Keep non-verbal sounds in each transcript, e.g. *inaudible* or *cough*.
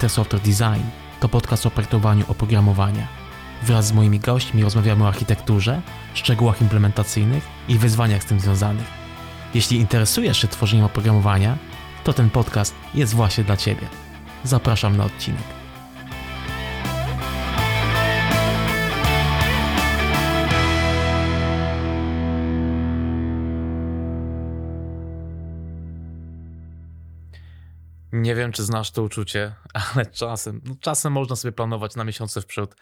Better Software Design to podcast o projektowaniu oprogramowania. Wraz z moimi gośćmi rozmawiamy o architekturze, szczegółach implementacyjnych i wyzwaniach z tym związanych. Jeśli interesujesz się tworzeniem oprogramowania, to ten podcast jest właśnie dla Ciebie. Zapraszam na odcinek. Nie wiem, czy znasz to uczucie, *laughs* ale czasem, no czasem można sobie planować na miesiące w przód,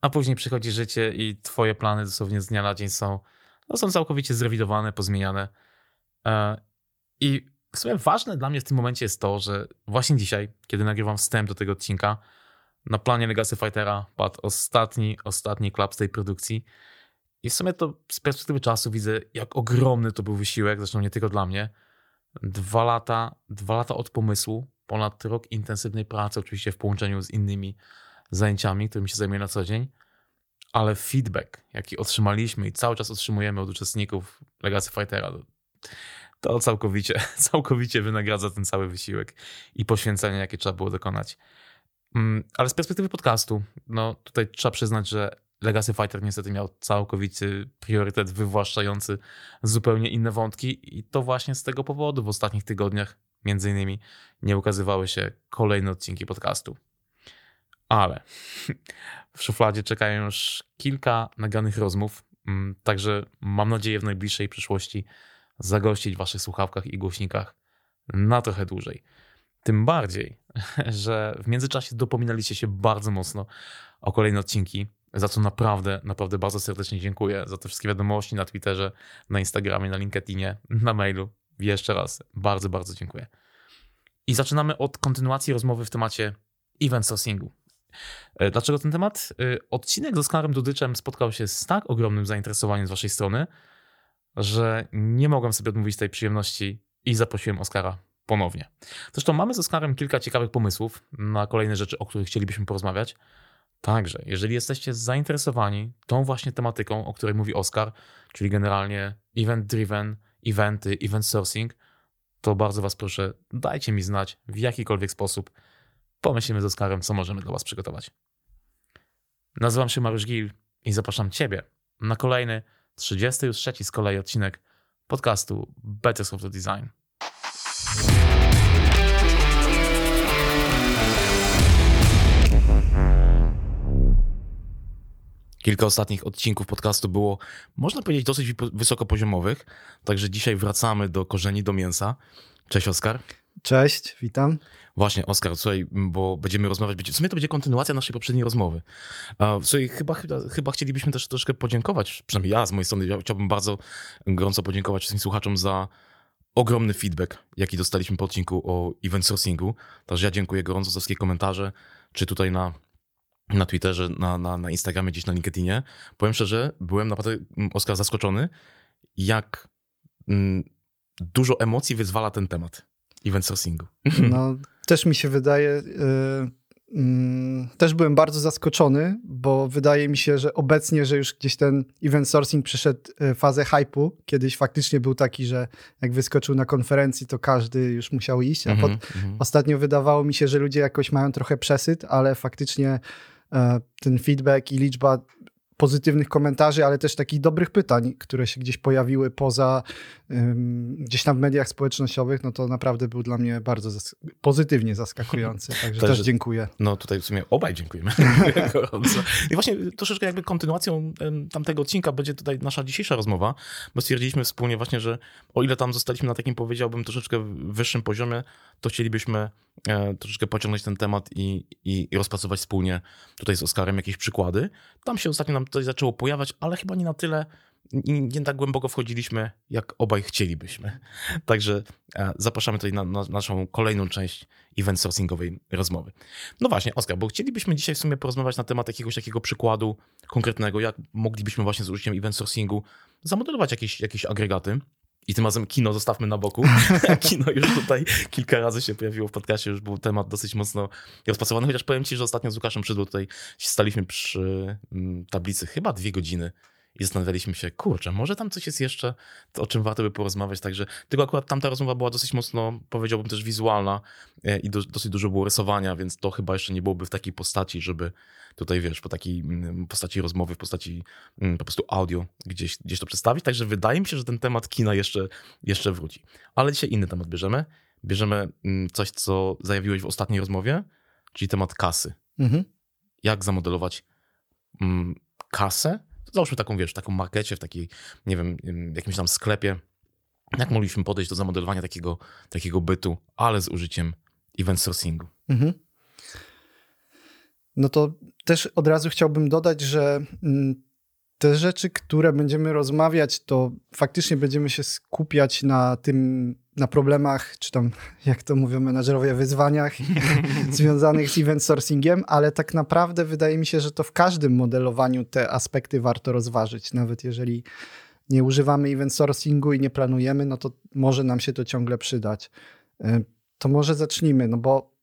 a później przychodzi życie i twoje plany dosłownie z dnia na dzień są, no są całkowicie zrewidowane, pozmieniane. E, I w sumie ważne dla mnie w tym momencie jest to, że właśnie dzisiaj, kiedy nagrywam wstęp do tego odcinka, na planie Legacy Fightera padł ostatni, ostatni klap z tej produkcji. I w sumie to z perspektywy czasu widzę, jak ogromny to był wysiłek, zresztą nie tylko dla mnie, Dwa lata, dwa lata od pomysłu, ponad rok intensywnej pracy, oczywiście w połączeniu z innymi zajęciami, którymi się zajmuję na co dzień, ale feedback, jaki otrzymaliśmy i cały czas otrzymujemy od uczestników Legacy Fightera, to całkowicie, *laughs* całkowicie wynagradza ten cały wysiłek i poświęcenie, jakie trzeba było dokonać. Mm, ale z perspektywy podcastu, no tutaj trzeba przyznać, że Legacy Fighter niestety miał całkowity priorytet wywłaszczający zupełnie inne wątki i to właśnie z tego powodu w ostatnich tygodniach między innymi nie ukazywały się kolejne odcinki podcastu. Ale *laughs* w szufladzie czekają już kilka naganych rozmów, mm, także mam nadzieję w najbliższej przyszłości zagościć w waszych słuchawkach i głośnikach na trochę dłużej. Tym bardziej, *laughs* że w międzyczasie dopominaliście się bardzo mocno o kolejne odcinki, za co naprawdę, naprawdę bardzo serdecznie dziękuję. Za te wszystkie wiadomości na Twitterze, na Instagramie, na LinkedInie, na mailu. Jeszcze raz bardzo, bardzo dziękuję. I zaczynamy od kontynuacji rozmowy w temacie event sourcingu. E, dlaczego ten temat? E, odcinek z Oskarem Dudyczem spotkał się z tak ogromnym zainteresowaniem z waszej strony, że nie mogłem sobie odmówić tej przyjemności i zaprosiłem Oskara ponownie. Zresztą mamy z Oskarem kilka ciekawych pomysłów na kolejne rzeczy, o których chcielibyśmy porozmawiać. Także, jeżeli jesteście zainteresowani tą właśnie tematyką, o której mówi Oskar, czyli generalnie event-driven, eventy, event sourcing, to bardzo Was proszę, dajcie mi znać w jakikolwiek sposób. Pomyślimy z Oskarem, co możemy dla Was przygotować. Nazywam się Mariusz Gil i zapraszam Ciebie na kolejny, 33 z kolei odcinek podcastu Better Software Design. Kilka ostatnich odcinków podcastu było, można powiedzieć, dosyć wysokopoziomowych, także dzisiaj wracamy do korzeni, do mięsa. Cześć Oskar. Cześć, witam. Właśnie, Oskar, słuchaj, bo będziemy rozmawiać, w sumie to będzie kontynuacja naszej poprzedniej rozmowy. Słuchaj, chyba, chyba, chyba chcielibyśmy też troszkę podziękować, przynajmniej ja z mojej strony, ja chciałbym bardzo gorąco podziękować wszystkim słuchaczom za ogromny feedback, jaki dostaliśmy po odcinku o event sourcingu. Także ja dziękuję gorąco za wszystkie komentarze, czy tutaj na na Twitterze, na, na, na Instagramie, gdzieś na LinkedInie. Powiem szczerze, byłem naprawdę, mm, Oskar, zaskoczony, jak mm, dużo emocji wyzwala ten temat event sourcingu. No, też mi się wydaje, y, Mm, też byłem bardzo zaskoczony, bo wydaje mi się, że obecnie, że już gdzieś ten event sourcing przeszedł e, fazę hypu. Kiedyś faktycznie był taki, że jak wyskoczył na konferencji, to każdy już musiał iść. A mm -hmm. ostatnio wydawało mi się, że ludzie jakoś mają trochę przesyt, ale faktycznie ten feedback i liczba pozytywnych komentarzy, ale też takich dobrych pytań, które się gdzieś pojawiły poza um, gdzieś tam w mediach społecznościowych, no to naprawdę był dla mnie bardzo zas pozytywnie zaskakujący. *laughs* Także też dziękuję. No tutaj w sumie obaj dziękujemy. *laughs* I właśnie troszeczkę jakby kontynuacją tamtego odcinka będzie tutaj nasza dzisiejsza rozmowa, bo stwierdziliśmy wspólnie właśnie, że o ile tam zostaliśmy na takim powiedziałbym troszeczkę wyższym poziomie, to chcielibyśmy e, troszeczkę pociągnąć ten temat i, i, i rozpracować wspólnie tutaj z Oskarem jakieś przykłady. Tam się ostatnio nam coś zaczęło pojawiać, ale chyba nie na tyle, nie, tak głęboko wchodziliśmy, jak obaj chcielibyśmy. *laughs* Także e, zapraszamy tutaj na, na, naszą kolejną część event sourcingowej rozmowy. No właśnie, Oskar, bo chcielibyśmy dzisiaj w sumie porozmawiać na temat jakiegoś takiego przykładu konkretnego, jak moglibyśmy właśnie z użyciem event sourcingu zamodelować jakieś, jakieś agregaty. I tym razem kino zostawmy na boku. *laughs* kino już tutaj kilka razy się pojawiło w podcastie, już był temat dosyć mocno rozpracowany, chociaż powiem ci, że ostatnio z Łukaszem Przydło tutaj staliśmy przy mm, tablicy chyba dwie godziny i zastanawialiśmy się, kurczę, może tam coś jest jeszcze, o czym warto by porozmawiać. Także tylko akurat tamta rozmowa była dosyć mocno, powiedziałbym też wizualna e, i do, dosyć dużo było rysowania, więc to chyba jeszcze nie byłoby w takiej postaci, żeby tutaj, wiesz, po takiej mm, postaci rozmowy, w postaci mm, po prostu audio gdzieś, gdzieś to przedstawić. Także wydaje mi się, że ten temat kina jeszcze, jeszcze wróci. Ale dzisiaj inny temat bierzemy. Bierzemy mm, coś, co zajawiłeś w ostatniej rozmowie, czyli temat kasy. Mhm. Jak zamodelować kasę? Załóżmy taką, wiesz, taką markecie, w takiej, nie wiem, jakimś tam sklepie. Jak mogliśmy podejść do zamodelowania takiego, takiego bytu, ale z użyciem event sourcingu? Mhm. No to też od razu chciałbym dodać, że mm, te rzeczy, które będziemy rozmawiać, to faktycznie będziemy się skupiać na tym, na problemach, czy tam, *laughs* jak to mówią menadżerowie, wyzwaniach *laughs* związanych z event sourcingiem, ale tak naprawdę wydaje mi się, że to w każdym modelowaniu te aspekty warto rozważyć. Nawet jeżeli nie używamy event sourcingu i nie planujemy, no to może nam się to ciągle przydać. Y, to może zacznijmy, no bo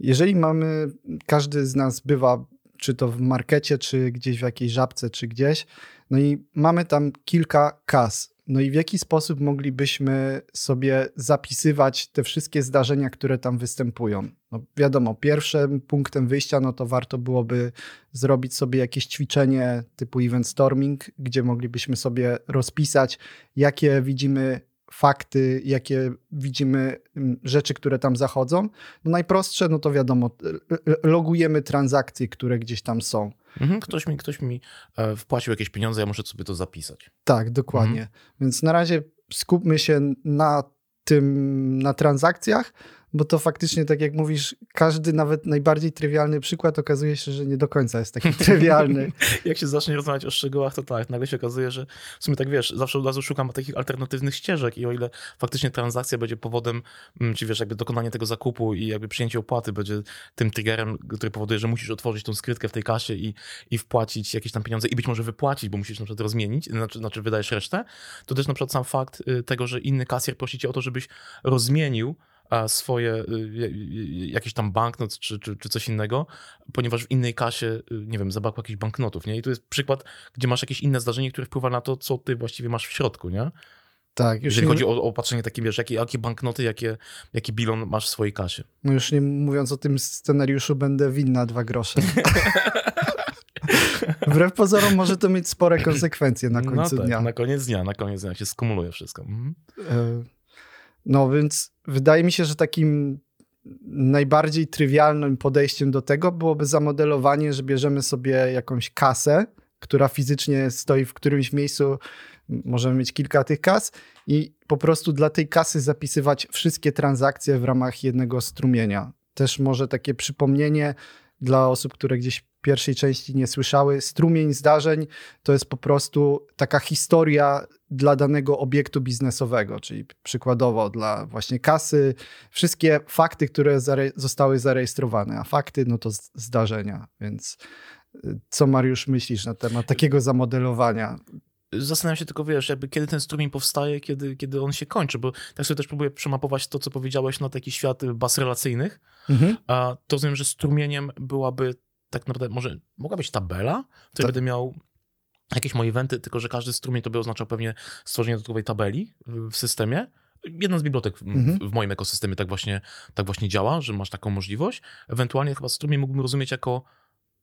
jeżeli mamy, każdy z nas bywa czy to w markecie, czy gdzieś w jakiejś żabce, czy gdzieś. No i mamy tam kilka kas. No i w jaki sposób moglibyśmy sobie zapisywać te wszystkie zdarzenia, które tam występują? No wiadomo, pierwszym punktem wyjścia, no to warto byłoby zrobić sobie jakieś ćwiczenie typu event storming, gdzie moglibyśmy sobie rozpisać, jakie widzimy fakty, jakie widzimy mm, rzeczy, które tam zachodzą. No najprostsze, no to wiadomo, logujemy transakcje, które gdzieś tam są. Mhm, ktoś, mi, ktoś mi e, wpłacił jakieś pieniądze, ja muszę sobie to zapisać. Tak, dokładnie. Mhm. Więc na razie skupmy się na tym, na transakcjach, bo to faktycznie, tak jak mówisz, każdy nawet najbardziej trywialny przykład okazuje się, że nie do końca jest taki *laughs* trywialny. jak się zacznie rozmawiać o szczegółach, to tak, nagle się okazuje, że w sumie tak wiesz, zawsze od razu szukam takich alternatywnych ścieżek i o ile faktycznie transakcja będzie powodem, mm, czy wiesz, jakby dokonanie tego zakupu i jakby przyjęcie opłaty będzie tym triggerem, który powoduje, że musisz otworzyć tą skrytkę w tej kasie i, i wpłacić jakieś tam pieniądze i być może wypłacić, bo musisz na przykład rozmienić, znaczy, znaczy wydajesz resztę, to też na przykład sam fakt y, tego, że inny kasjer prosi cię o to, żebyś rozmienił swoje y, jakiś tam banknot czy, czy, czy coś innego, ponieważ w innej kasie, y, nie wiem, zabrakło jakichś banknotów, nie? I to jest przykład, gdzie masz jakieś inne zdarzenie, które wpływa na to, co ty właściwie masz w środku, nie? Tak. Jeżeli chodzi o, o patrzenie takie, wiesz, jakie, jakie banknoty, jakie, jaki bilon masz w swojej kasie. No już nie mówiąc o tym scenariuszu, będę winna dwa grosze. *laughs* Wbrew pozorom może to mieć spore konsekwencje na końcu no tak, dnia. Na koniec dnia, na koniec dnia się skumuluje wszystko. Mhm. No więc wydaje mi się, że takim najbardziej trywialnym podejściem do tego byłoby zamodelowanie, że bierzemy sobie jakąś kasę, która fizycznie stoi w którymś miejscu, możemy mieć kilka tych kas i po prostu dla tej kasy zapisywać wszystkie transakcje w ramach jednego strumienia. Też może takie przypomnienie dla osób, które gdzieś pierwszej części nie słyszały. Strumień zdarzeń to jest po prostu taka historia dla danego obiektu biznesowego, czyli przykładowo dla właśnie kasy, wszystkie fakty, które zare zostały zarejestrowane, a fakty no to zdarzenia. Więc y, co Mariusz myślisz na temat takiego zamodelowania? Zastanawiam się tylko, wiesz, jakby kiedy ten strumień powstaje, kiedy, kiedy on się kończy, bo tak sobie też próbuję przemapować to, co powiedziałeś na taki świat baz relacyjnych, mhm. a to rozumiem, że strumieniem byłaby tak naprawdę, może mogła być tabela, w której tak. będę miał jakieś moje eventy, tylko że każdy strumień to by oznaczał pewnie stworzenie dodatkowej tabeli w systemie. Jedna z bibliotek mhm. w, w, moim ekosystemie tak właśnie, tak właśnie działa, że masz taką możliwość. Ewentualnie chyba strumień mógłbym rozumieć jako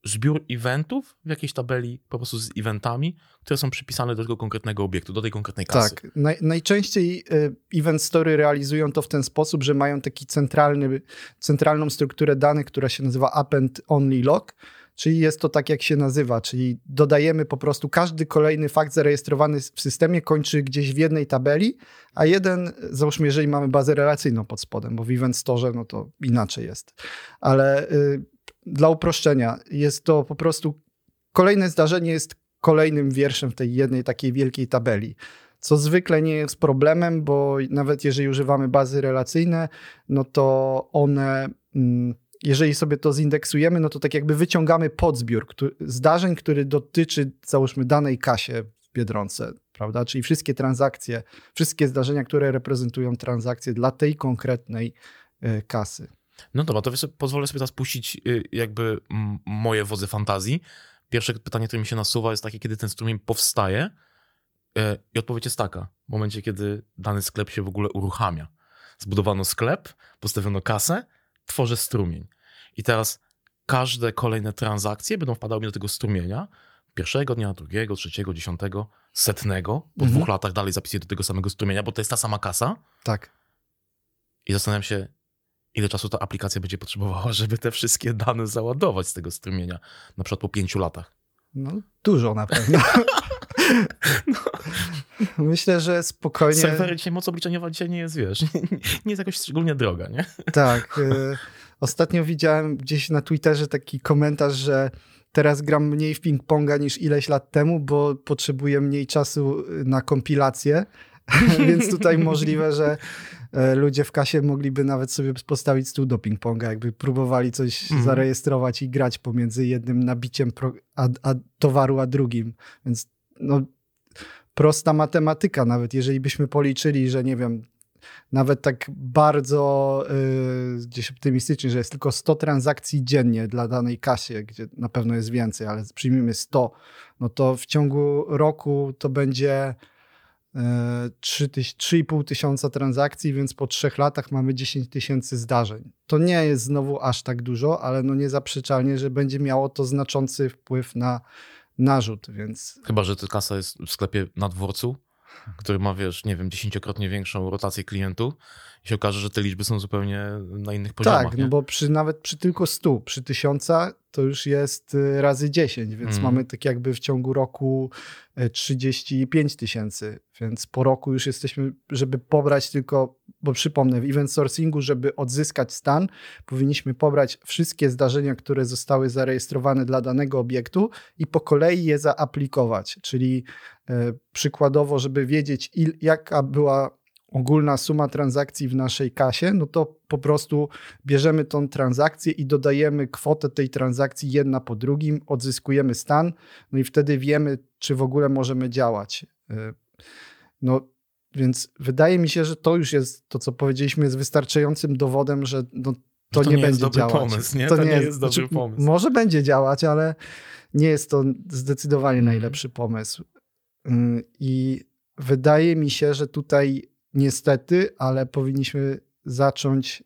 zbiór eventów w jakiejś tabeli po prostu z eventami, które są przypisane do tego konkretnego obiektu, do tej konkretnej kasy. Tak. Naj, najczęściej y, event story realizują to w ten sposób, że mają taki centralny, centralną strukturę danych, która się nazywa append only log, czyli jest to tak, jak się nazywa, czyli dodajemy po prostu każdy kolejny fakt zarejestrowany w systemie kończy gdzieś w jednej tabeli, a jeden, załóżmy, jeżeli mamy bazę relacyjną pod spodem, bo w Event Store no to inaczej jest, ale y, dla uproszczenia jest to po prostu kolejne zdarzenie jest kolejnym wierszem w tej jednej takiej wielkiej tabeli co zwykle nie jest problemem, bo nawet jeżeli używamy bazy relacyjne, no to one mm, jeżeli sobie to zindeksujemy, no to tak jakby wyciągamy podzbiór zdarzeń, który dotyczy, załóżmy, danej kasie w Biedronce, prawda? Czyli wszystkie transakcje, wszystkie zdarzenia, które reprezentują transakcje dla tej konkretnej y, kasy. No dobra, to sobie, pozwolę sobie teraz puścić y, jakby moje wodze fantazji pierwsze pytanie, które mi się nasuwa, jest takie, kiedy ten strumień powstaje. E, I odpowiedź jest taka: w momencie, kiedy dany sklep się w ogóle uruchamia. Zbudowano sklep, postawiono kasę, tworzę strumień. I teraz każde kolejne transakcje będą wpadały mi do tego strumienia. Pierwszego dnia, drugiego, trzeciego, dziesiątego, setnego. Po Mhm. dwóch latach dalej zapisuję do tego samego strumienia, bo to jest ta sama kasa. Tak. I zastanawiam się, ile czasu ta aplikacja będzie potrzebowała, *laughs* żeby te wszystkie dane załadować z tego strumienia. Na przykład po pięciu latach. No, dużo na pewno. *laughs* *laughs* Myślę, że spokojnie. Serwery dzisiaj, moc obliczeniowa dzisiaj nie jest, wiesz, nie jest jakoś szczególnie droga, nie? Tak. y, Ostatnio widziałem gdzieś na Twitterze taki komentarz, że teraz gram mniej w ping-ponga niż ileś lat temu, bo potrzebuję mniej czasu na kompilację. *laughs* Więc tutaj możliwe, że e, ludzie w kasie mogliby nawet sobie postawić stół do ping-ponga, jakby próbowali coś Mhm. zarejestrować i grać pomiędzy jednym nabiciem a, a towaru a drugim. Więc no, prosta matematyka, nawet jeżeli byśmy policzyli, że nie wiem, nawet tak bardzo y, gdzieś optymistycznie, że jest tylko 100 transakcji dziennie dla danej kasie, gdzie na pewno jest więcej, ale przyjmijmy 100, no to w ciągu roku to będzie 3 tyś- 3,5 tysiąca transakcji, więc po trzech latach mamy 10 tysięcy zdarzeń. To nie jest znowu aż tak dużo, ale no niezaprzeczalnie, że będzie miało to znaczący wpływ na narzut, więc Chyba, że ta kasa jest w sklepie na dworcu, który ma, wiesz, nie wiem, dziesięciokrotnie większą rotację klientów i się okaże, że te liczby są zupełnie na innych poziomach, Tak, nie? no bo przy, nawet przy tylko 100, przy 1000 to już jest y, razy 10, więc Mhm. mamy tak jakby w ciągu roku y, 35 tysięcy, więc po roku już jesteśmy, żeby pobrać tylko, bo przypomnę, w event sourcingu, żeby odzyskać stan, powinniśmy pobrać wszystkie zdarzenia, które zostały zarejestrowane dla danego obiektu i po kolei je zaaplikować, czyli y, przykładowo, żeby wiedzieć il, jaka była ogólna suma transakcji w naszej kasie, no to po prostu bierzemy tą transakcję i dodajemy kwotę tej transakcji jedna po drugim, odzyskujemy stan, no i wtedy wiemy, czy w ogóle możemy działać. Y, No więc wydaje mi się, że to już jest, to co powiedzieliśmy, jest wystarczającym dowodem, że no, to, to nie, nie jest będzie dobry działać. pomysł, nie? To nie jest dobry pomysł. Może będzie działać, ale nie jest to zdecydowanie najlepszy pomysł. Y, I wydaje mi się, że tutaj niestety, ale powinniśmy zacząć,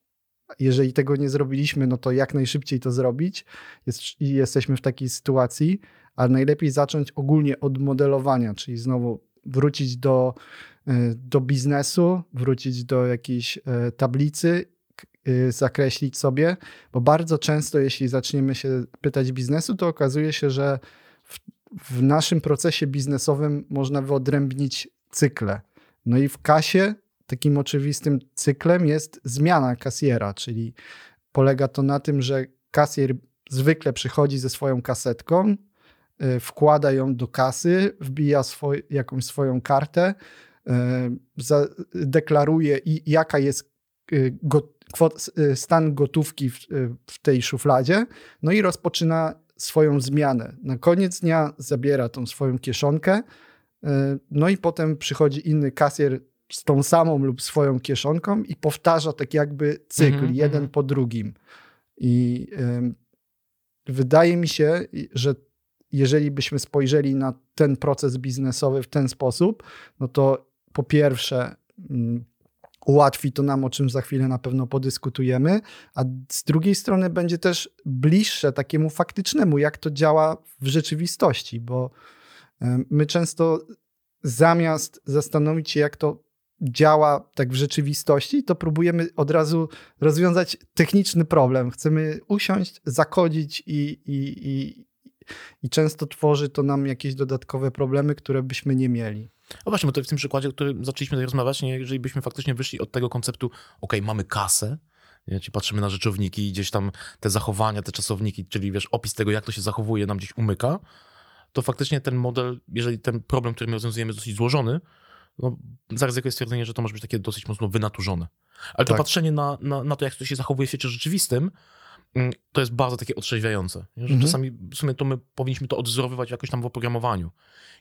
jeżeli tego nie zrobiliśmy, no to jak najszybciej to zrobić. Jest, I jesteśmy w takiej sytuacji, ale najlepiej zacząć ogólnie od modelowania, czyli znowu wrócić do, y, do biznesu, wrócić do jakiejś y, tablicy, y, zakreślić sobie, bo bardzo często, jeśli zaczniemy się pytać biznesu, to okazuje się, że w, w naszym procesie biznesowym można wyodrębnić cykle. No i w kasie takim oczywistym cyklem jest zmiana kasjera, czyli polega to na tym, że kasjer zwykle przychodzi ze swoją kasetką, y, wkłada ją do kasy, wbija jakąś swoją kartę, y, za, deklaruje i jaka jest go, kwot, stan gotówki w, w tej szufladzie, no i rozpoczyna swoją zmianę. Na koniec dnia zabiera tą swoją kieszonkę, no i potem przychodzi inny kasjer z tą samą lub swoją kieszonką i powtarza tak jakby cykl, Mhm, jeden mhm. po drugim. I wydaje mi się, że jeżeli byśmy spojrzeli na ten proces biznesowy w ten sposób, no to po pierwsze mm, ułatwi to nam, o czym za chwilę na pewno podyskutujemy, a z drugiej strony będzie też bliższe takiemu faktycznemu, jak to działa w rzeczywistości, bo my często zamiast zastanowić się, jak to działa tak w rzeczywistości, to próbujemy od razu rozwiązać techniczny problem. Chcemy usiąść, zakodzić i, i, i, i często tworzy to nam jakieś dodatkowe problemy, które byśmy nie mieli. O właśnie, bo to w tym przykładzie, o którym zaczęliśmy tutaj rozmawiać, nie, jeżeli byśmy faktycznie wyszli od tego konceptu, ok, mamy kasę, nie, czyli patrzymy na rzeczowniki i gdzieś tam te zachowania, te czasowniki, czyli wiesz, opis tego, jak to się zachowuje, nam gdzieś umyka, to faktycznie ten model, jeżeli ten problem, który my rozwiązujemy, jest dosyć złożony, no, zaryzykuję stwierdzenie, że to może być takie dosyć mocno wynaturzone. Ale to Tak. patrzenie na, na, na to, jak to się zachowuje w świecie rzeczywistym, to jest bardzo takie otrzeźwiające. Że Mhm. Czasami w sumie to my powinniśmy to odwzorowywać jakoś tam w oprogramowaniu.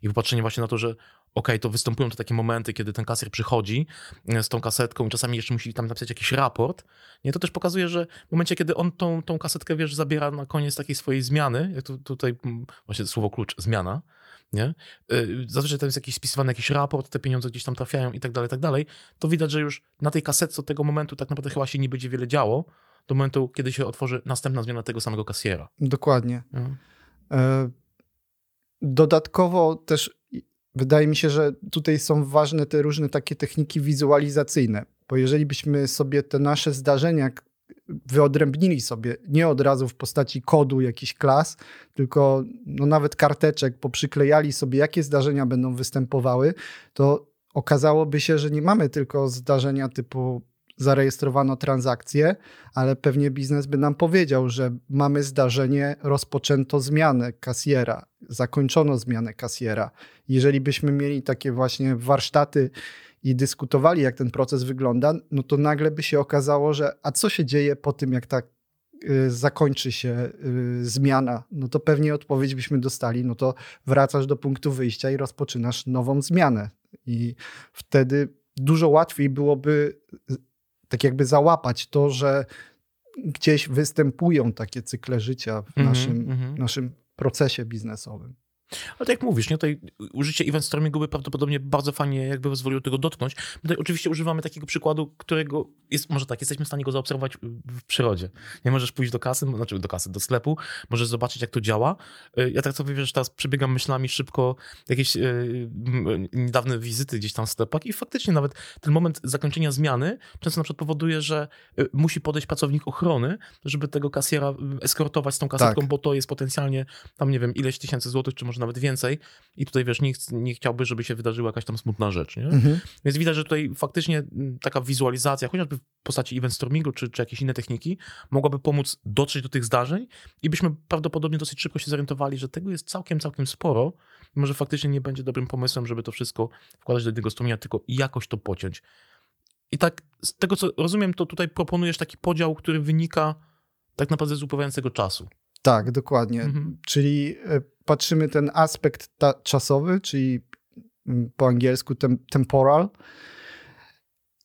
I popatrzenie właśnie na to, że okej, to występują te takie momenty, kiedy ten kasjer przychodzi e, z tą kasetką i czasami jeszcze musi tam napisać jakiś raport. Nie, to też pokazuje, że w momencie, kiedy on tą, tą kasetkę, wiesz, zabiera na koniec takiej swojej zmiany, jak tu, tutaj mm, właśnie słowo klucz, zmiana, nie? Y, Zazwyczaj tam jest jakiś spisywany jakiś raport, te pieniądze gdzieś tam trafiają i tak dalej, i tak dalej. To widać, że już na tej kasetce od tego momentu tak naprawdę chyba się nie będzie wiele działo, do momentu, kiedy się otworzy następna zmiana tego samego kasjera. Dokładnie. nie? E, Dodatkowo też wydaje mi się, że tutaj są ważne te różne takie techniki wizualizacyjne, bo jeżeli byśmy sobie te nasze zdarzenia wyodrębnili sobie nie od razu w postaci kodu jakichś klas, tylko no nawet karteczek, poprzyklejali sobie, jakie zdarzenia będą występowały, to okazałoby się, że nie mamy tylko zdarzenia typu zarejestrowano transakcję, ale pewnie biznes by nam powiedział, że mamy zdarzenie, rozpoczęto zmianę kasjera, zakończono zmianę kasjera. Jeżeli byśmy mieli takie właśnie warsztaty i dyskutowali, jak ten proces wygląda, no to nagle by się okazało, że a co się dzieje po tym, jak ta y, zakończy się y, zmiana, no to pewnie odpowiedź byśmy dostali, no to wracasz do punktu wyjścia i rozpoczynasz nową zmianę. I wtedy dużo łatwiej byłoby tak jakby załapać to, że gdzieś występują takie cykle życia w Mhm, naszym, mhm. naszym procesie biznesowym. Ale tak jak mówisz, nie, tutaj użycie event stormingu by prawdopodobnie bardzo fajnie jakby pozwoliło tego dotknąć. My tutaj oczywiście używamy takiego przykładu, którego jest, może tak, jesteśmy w stanie go zaobserwować w przyrodzie. Nie możesz pójść do kasy, znaczy do kasy, do sklepu, możesz zobaczyć, jak to działa. Y, Ja tak sobie, wiesz, teraz przebiegam myślami szybko jakieś y, m, niedawne wizyty gdzieś tam w sklepach i faktycznie nawet ten moment zakończenia zmiany często na przykład powoduje, że musi podejść pracownik ochrony, żeby tego kasjera y, eskortować z tą kasetką, Tak. bo to jest potencjalnie tam, nie wiem, ileś tysięcy złotych, czy może nawet więcej. I tutaj, wiesz, nie, ch- nie chciałby, żeby się wydarzyła jakaś tam smutna rzecz, nie? Mhm. Więc widać, że tutaj faktycznie mm, taka wizualizacja, chociażby w postaci event stormingu, czy, czy jakieś inne techniki, mogłaby pomóc dotrzeć do tych zdarzeń i byśmy prawdopodobnie dosyć szybko się zorientowali, że tego jest całkiem, całkiem sporo. Może faktycznie nie będzie dobrym pomysłem, żeby to wszystko wkładać do jednego strumienia, tylko jakoś to pociąć. I tak, z tego co rozumiem, to tutaj proponujesz taki podział, który wynika tak naprawdę z upływającego czasu. Tak, dokładnie. Mhm. Czyli e, patrzymy ten aspekt ta- czasowy, czyli mm, po angielsku tem temporal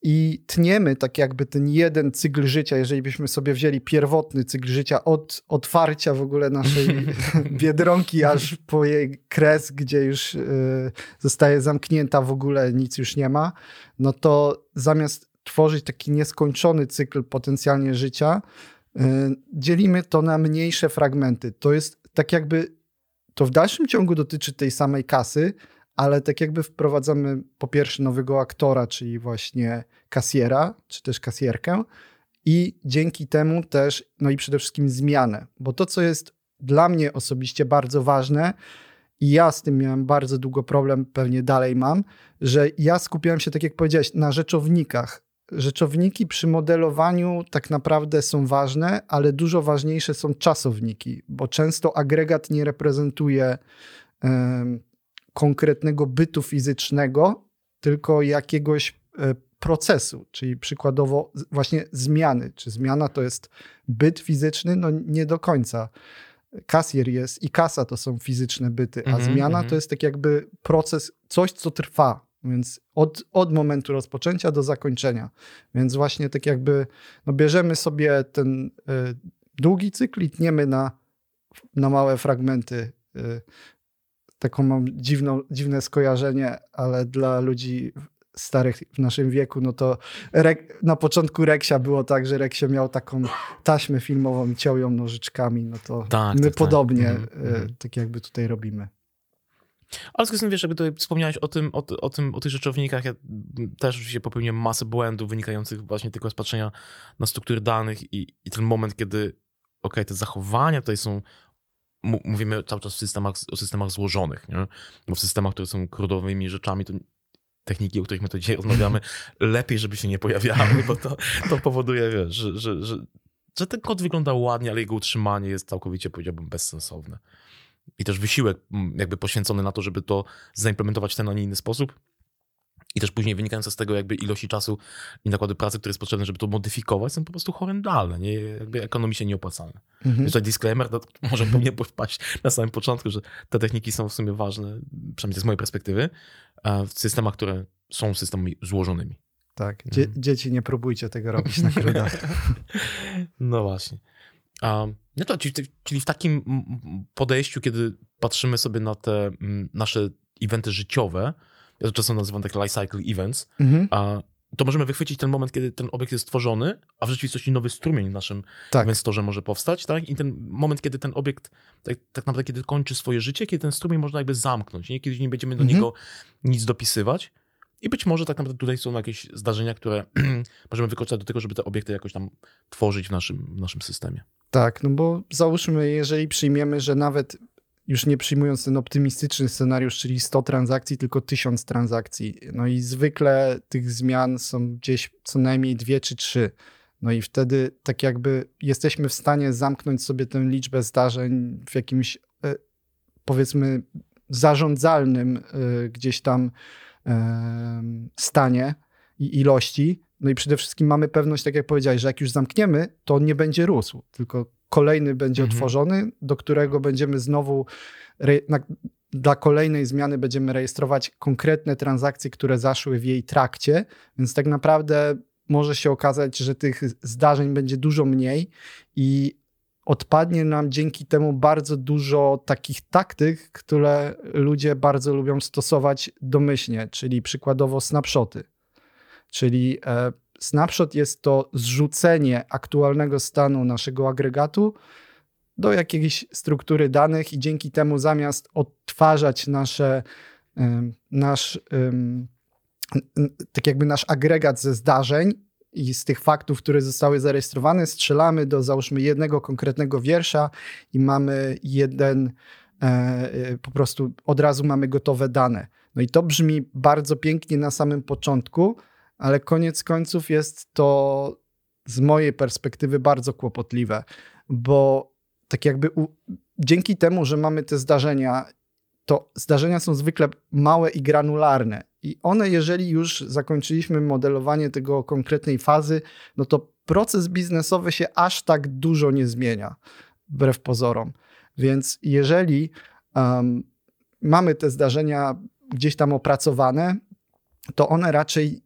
i tniemy tak jakby ten jeden cykl życia, jeżeli byśmy sobie wzięli pierwotny cykl życia od otwarcia w ogóle naszej *laughs* biedronki aż po jej kres, gdzie już e, zostaje zamknięta w ogóle, nic już nie ma, no to zamiast tworzyć taki nieskończony cykl potencjalnie życia, dzielimy to na mniejsze fragmenty. To jest tak jakby, to w dalszym ciągu dotyczy tej samej kasy, ale tak jakby wprowadzamy po pierwsze nowego aktora, czyli właśnie kasjera, czy też kasjerkę i dzięki temu też, no i przede wszystkim zmianę, bo to, co jest dla mnie osobiście bardzo ważne i ja z tym miałem bardzo długo problem, pewnie dalej mam, że ja skupiałem się, tak jak powiedziałeś, na rzeczownikach. Rzeczowniki przy modelowaniu tak naprawdę są ważne, ale dużo ważniejsze są czasowniki, bo często agregat nie reprezentuje em, konkretnego bytu fizycznego, tylko jakiegoś e, procesu, czyli przykładowo właśnie zmiany. Czy zmiana to jest byt fizyczny? No nie do końca. Kasjer jest i kasa to są fizyczne byty, a Mhm, zmiana mhm. to jest tak jakby proces, coś co trwa, więc od, od momentu rozpoczęcia do zakończenia. Więc właśnie tak jakby no bierzemy sobie ten y, długi cykl i tniemy na, na małe fragmenty. Y, taką mam dziwną, dziwne skojarzenie, ale dla ludzi starych w naszym wieku, no to rek, na początku Reksia było tak, że Reksio miał taką taśmę filmową i ciął ją nożyczkami, no to Tak, my tak, tak. podobnie Mhm, y, tak jakby tutaj robimy. Ale z wiesz, jakby tutaj wspomniałeś o tym, o, o, tym, o tych rzeczownikach, ja też oczywiście popełniłem masę błędów wynikających właśnie tylko z patrzenia na struktury danych i, i ten moment, kiedy okej, te zachowania tutaj są, mówimy cały czas w systemach, o systemach złożonych, nie? bo w systemach, które są kródowymi rzeczami, to techniki, o których my tu dzisiaj rozmawiamy, *laughs* lepiej, żeby się nie pojawiały, bo to, to powoduje, wiesz, że, że, że, że ten kod wygląda ładnie, ale jego utrzymanie jest całkowicie, powiedziałbym, bezsensowne. I też wysiłek mm, jakby poświęcony na to, żeby to zaimplementować w ten, a nie inny sposób, i też później wynikające z tego jakby ilości czasu i nakłady pracy, które jest potrzebne, żeby to modyfikować, są po prostu horrendalne, nie? jakby ekonomicznie nieopłacalne. Mhm. Tutaj disclaimer, to *laughs* może powinien wpaść na samym początku, że te techniki są w sumie ważne, przynajmniej z mojej perspektywy, e, w systemach, które są systemami złożonymi. Tak, Dzie Mhm. dzieci nie próbujcie tego robić na krudach. *laughs* No właśnie. Um, no to, czyli, w takim podejściu, kiedy patrzymy sobie na te nasze eventy życiowe, ja to czasem nazywam tak life cycle events, Mhm. a to możemy wychwycić ten moment, kiedy ten obiekt jest stworzony, a w rzeczywistości nowy strumień w naszym Tak. inwestorze może powstać, tak? I ten moment, kiedy ten obiekt tak, tak naprawdę kiedy kończy swoje życie, kiedy ten strumień można jakby zamknąć, nie? kiedy nie będziemy do Mhm. niego nic dopisywać. I być może tak naprawdę tutaj są jakieś zdarzenia, które *clears throat* możemy wykorzystać do tego, żeby te obiekty jakoś tam tworzyć w naszym, w naszym systemie. Tak, no bo załóżmy, jeżeli przyjmiemy, że nawet już nie przyjmując ten optymistyczny scenariusz, czyli 100 transakcji, tylko 1000 transakcji. No i zwykle tych zmian są gdzieś co najmniej dwie czy trzy. No i wtedy tak jakby jesteśmy w stanie zamknąć sobie tę liczbę zdarzeń w jakimś e, powiedzmy zarządzalnym e, gdzieś tam stanie i ilości. No i przede wszystkim mamy pewność, tak jak powiedziałeś, że jak już zamkniemy, to on nie będzie rósł, tylko kolejny będzie Mhm. otworzony, do którego będziemy znowu na, dla kolejnej zmiany będziemy rejestrować konkretne transakcje, które zaszły w jej trakcie, więc tak naprawdę może się okazać, że tych zdarzeń będzie dużo mniej i odpadnie nam dzięki temu bardzo dużo takich taktyk, które ludzie bardzo lubią stosować domyślnie, czyli przykładowo snapshoty. Czyli e, snapshot jest to zrzucenie aktualnego stanu naszego agregatu do jakiejś struktury danych i dzięki temu zamiast odtwarzać nasze, nasz, tak jakby nasz agregat ze zdarzeń i z tych faktów, które zostały zarejestrowane, strzelamy do załóżmy jednego konkretnego wiersza i mamy jeden, e, e, po prostu od razu mamy gotowe dane. No i to brzmi bardzo pięknie na samym początku, ale koniec końców jest to z mojej perspektywy bardzo kłopotliwe, bo tak jakby u, dzięki temu, że mamy te zdarzenia, to zdarzenia są zwykle małe i granularne. I one, jeżeli już zakończyliśmy modelowanie tego konkretnej fazy, no to proces biznesowy się aż tak dużo nie zmienia, wbrew pozorom. Więc jeżeli um, mamy te zdarzenia gdzieś tam opracowane, to one raczej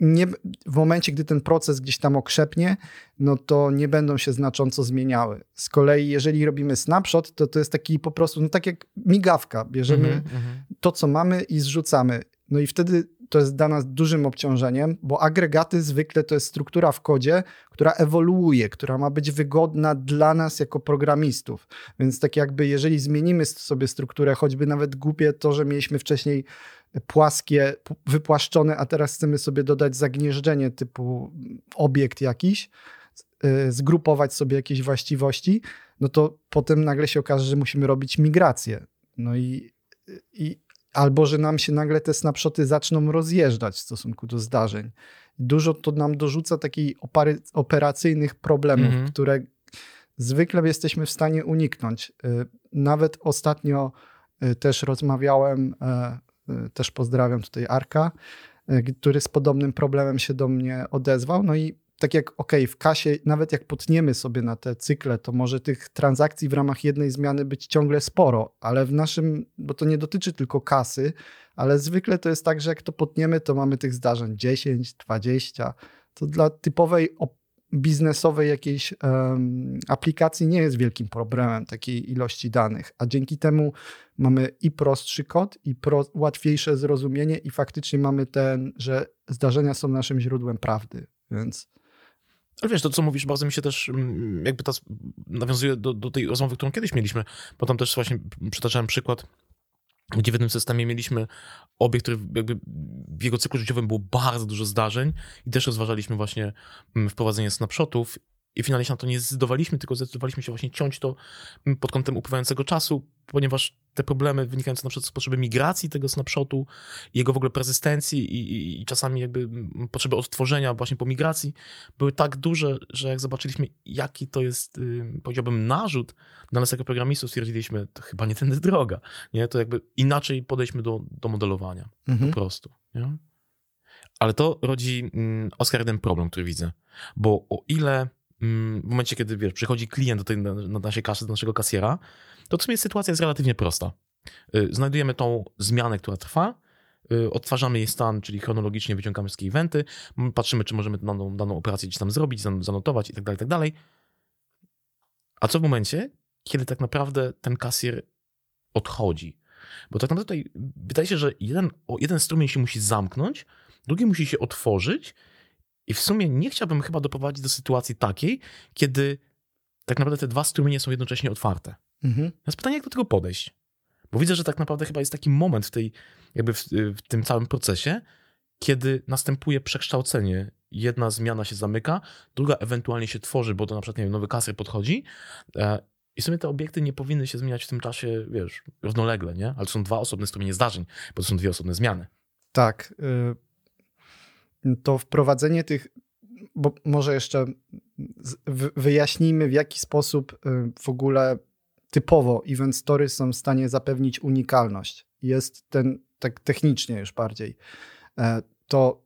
nie, w momencie, gdy ten proces gdzieś tam okrzepnie, no to nie będą się znacząco zmieniały. Z kolei, jeżeli robimy snapshot, to to jest taki po prostu, no tak jak migawka. Bierzemy Mhm, mhm. to, co mamy i zrzucamy. No i wtedy to jest dla nas dużym obciążeniem, bo agregaty zwykle to jest struktura w kodzie, która ewoluuje, która ma być wygodna dla nas jako programistów. Więc tak jakby jeżeli zmienimy sobie strukturę, choćby nawet głupie to, że mieliśmy wcześniej płaskie, wypłaszczone, a teraz chcemy sobie dodać zagnieżdżenie typu obiekt jakiś, y, zgrupować sobie jakieś właściwości, no to potem nagle się okaże, że musimy robić migrację. No i, i albo że nam się nagle te snapshoty zaczną rozjeżdżać w stosunku do zdarzeń. Dużo to nam dorzuca takich opary, operacyjnych problemów, Mhm. które zwykle jesteśmy w stanie uniknąć. Y, Nawet ostatnio y, też rozmawiałem, e, też pozdrawiam tutaj Arka, y, który z podobnym problemem się do mnie odezwał. No i tak jak, ok, w kasie, nawet jak potniemy sobie na te cykle, to może tych transakcji w ramach jednej zmiany być ciągle sporo, ale w naszym, bo to nie dotyczy tylko kasy, ale zwykle to jest tak, że jak to potniemy, to mamy tych zdarzeń 10, 20. To dla typowej op- biznesowej jakiejś em, aplikacji nie jest wielkim problemem takiej ilości danych, a dzięki temu mamy i prostszy kod, i pro, łatwiejsze zrozumienie, i faktycznie mamy ten, że zdarzenia są naszym źródłem prawdy. Więc Ale wiesz, to co mówisz, bardzo mi się też mm, jakby ta, nawiązuje do, do tej rozmowy, którą kiedyś mieliśmy, bo tam też właśnie przytaczałem przykład, gdzie w jednym systemie mieliśmy obiekt, który jakby w jego cyklu życiowym było bardzo dużo zdarzeń i też rozważaliśmy właśnie mm, wprowadzenie snapshotów i finalnie się na to nie zdecydowaliśmy, tylko zdecydowaliśmy się właśnie ciąć to pod kątem upływającego czasu, ponieważ te problemy wynikające na przykład z potrzeby migracji tego snapshotu, jego w ogóle persystencji i, i, i czasami jakby potrzeby odtworzenia właśnie po migracji były tak duże, że jak zobaczyliśmy, jaki to jest, y, powiedziałbym, narzut dla nas jako programistów, stwierdziliśmy, to chyba nie tędy droga. Nie? To jakby inaczej podejdźmy do, do modelowania mhm. po prostu. Nie? Ale to rodzi, mm, Oskar, jeden problem, który widzę. Bo o ile w momencie, kiedy wiesz, przychodzi klient do tej, na, na naszej kasy, do naszego kasjera, to w sumie sytuacja jest relatywnie prosta. Y, Znajdujemy tą zmianę, która trwa, y, odtwarzamy jej stan, czyli chronologicznie wyciągamy wszystkie eventy, patrzymy, czy możemy daną, daną operację gdzieś tam zrobić, zan- zanotować i tak dalej, i tak. A co w momencie, kiedy tak naprawdę ten kasjer odchodzi? Bo tak naprawdę tutaj wydaje się, że jeden, jeden strumień się musi zamknąć, drugi musi się otworzyć i w sumie nie chciałbym chyba doprowadzić do sytuacji takiej, kiedy tak naprawdę te dwa strumienie są jednocześnie otwarte. Mhm. Teraz pytanie, jak do tego podejść? Bo widzę, że tak naprawdę chyba jest taki moment w, tej, jakby w, w tym całym procesie, kiedy następuje przekształcenie. Jedna zmiana się zamyka, druga ewentualnie się tworzy, bo to na przykład nie wiem, nowy kasjer podchodzi e, i w sumie te obiekty nie powinny się zmieniać w tym czasie, wiesz, równolegle, nie? Ale to są dwa osobne strumienie zdarzeń, bo to są dwie osobne zmiany. Tak. y, To wprowadzenie tych, bo może jeszcze wyjaśnijmy, w jaki sposób y, w ogóle typowo event story są w stanie zapewnić unikalność. Jest ten, tak technicznie już bardziej. E, To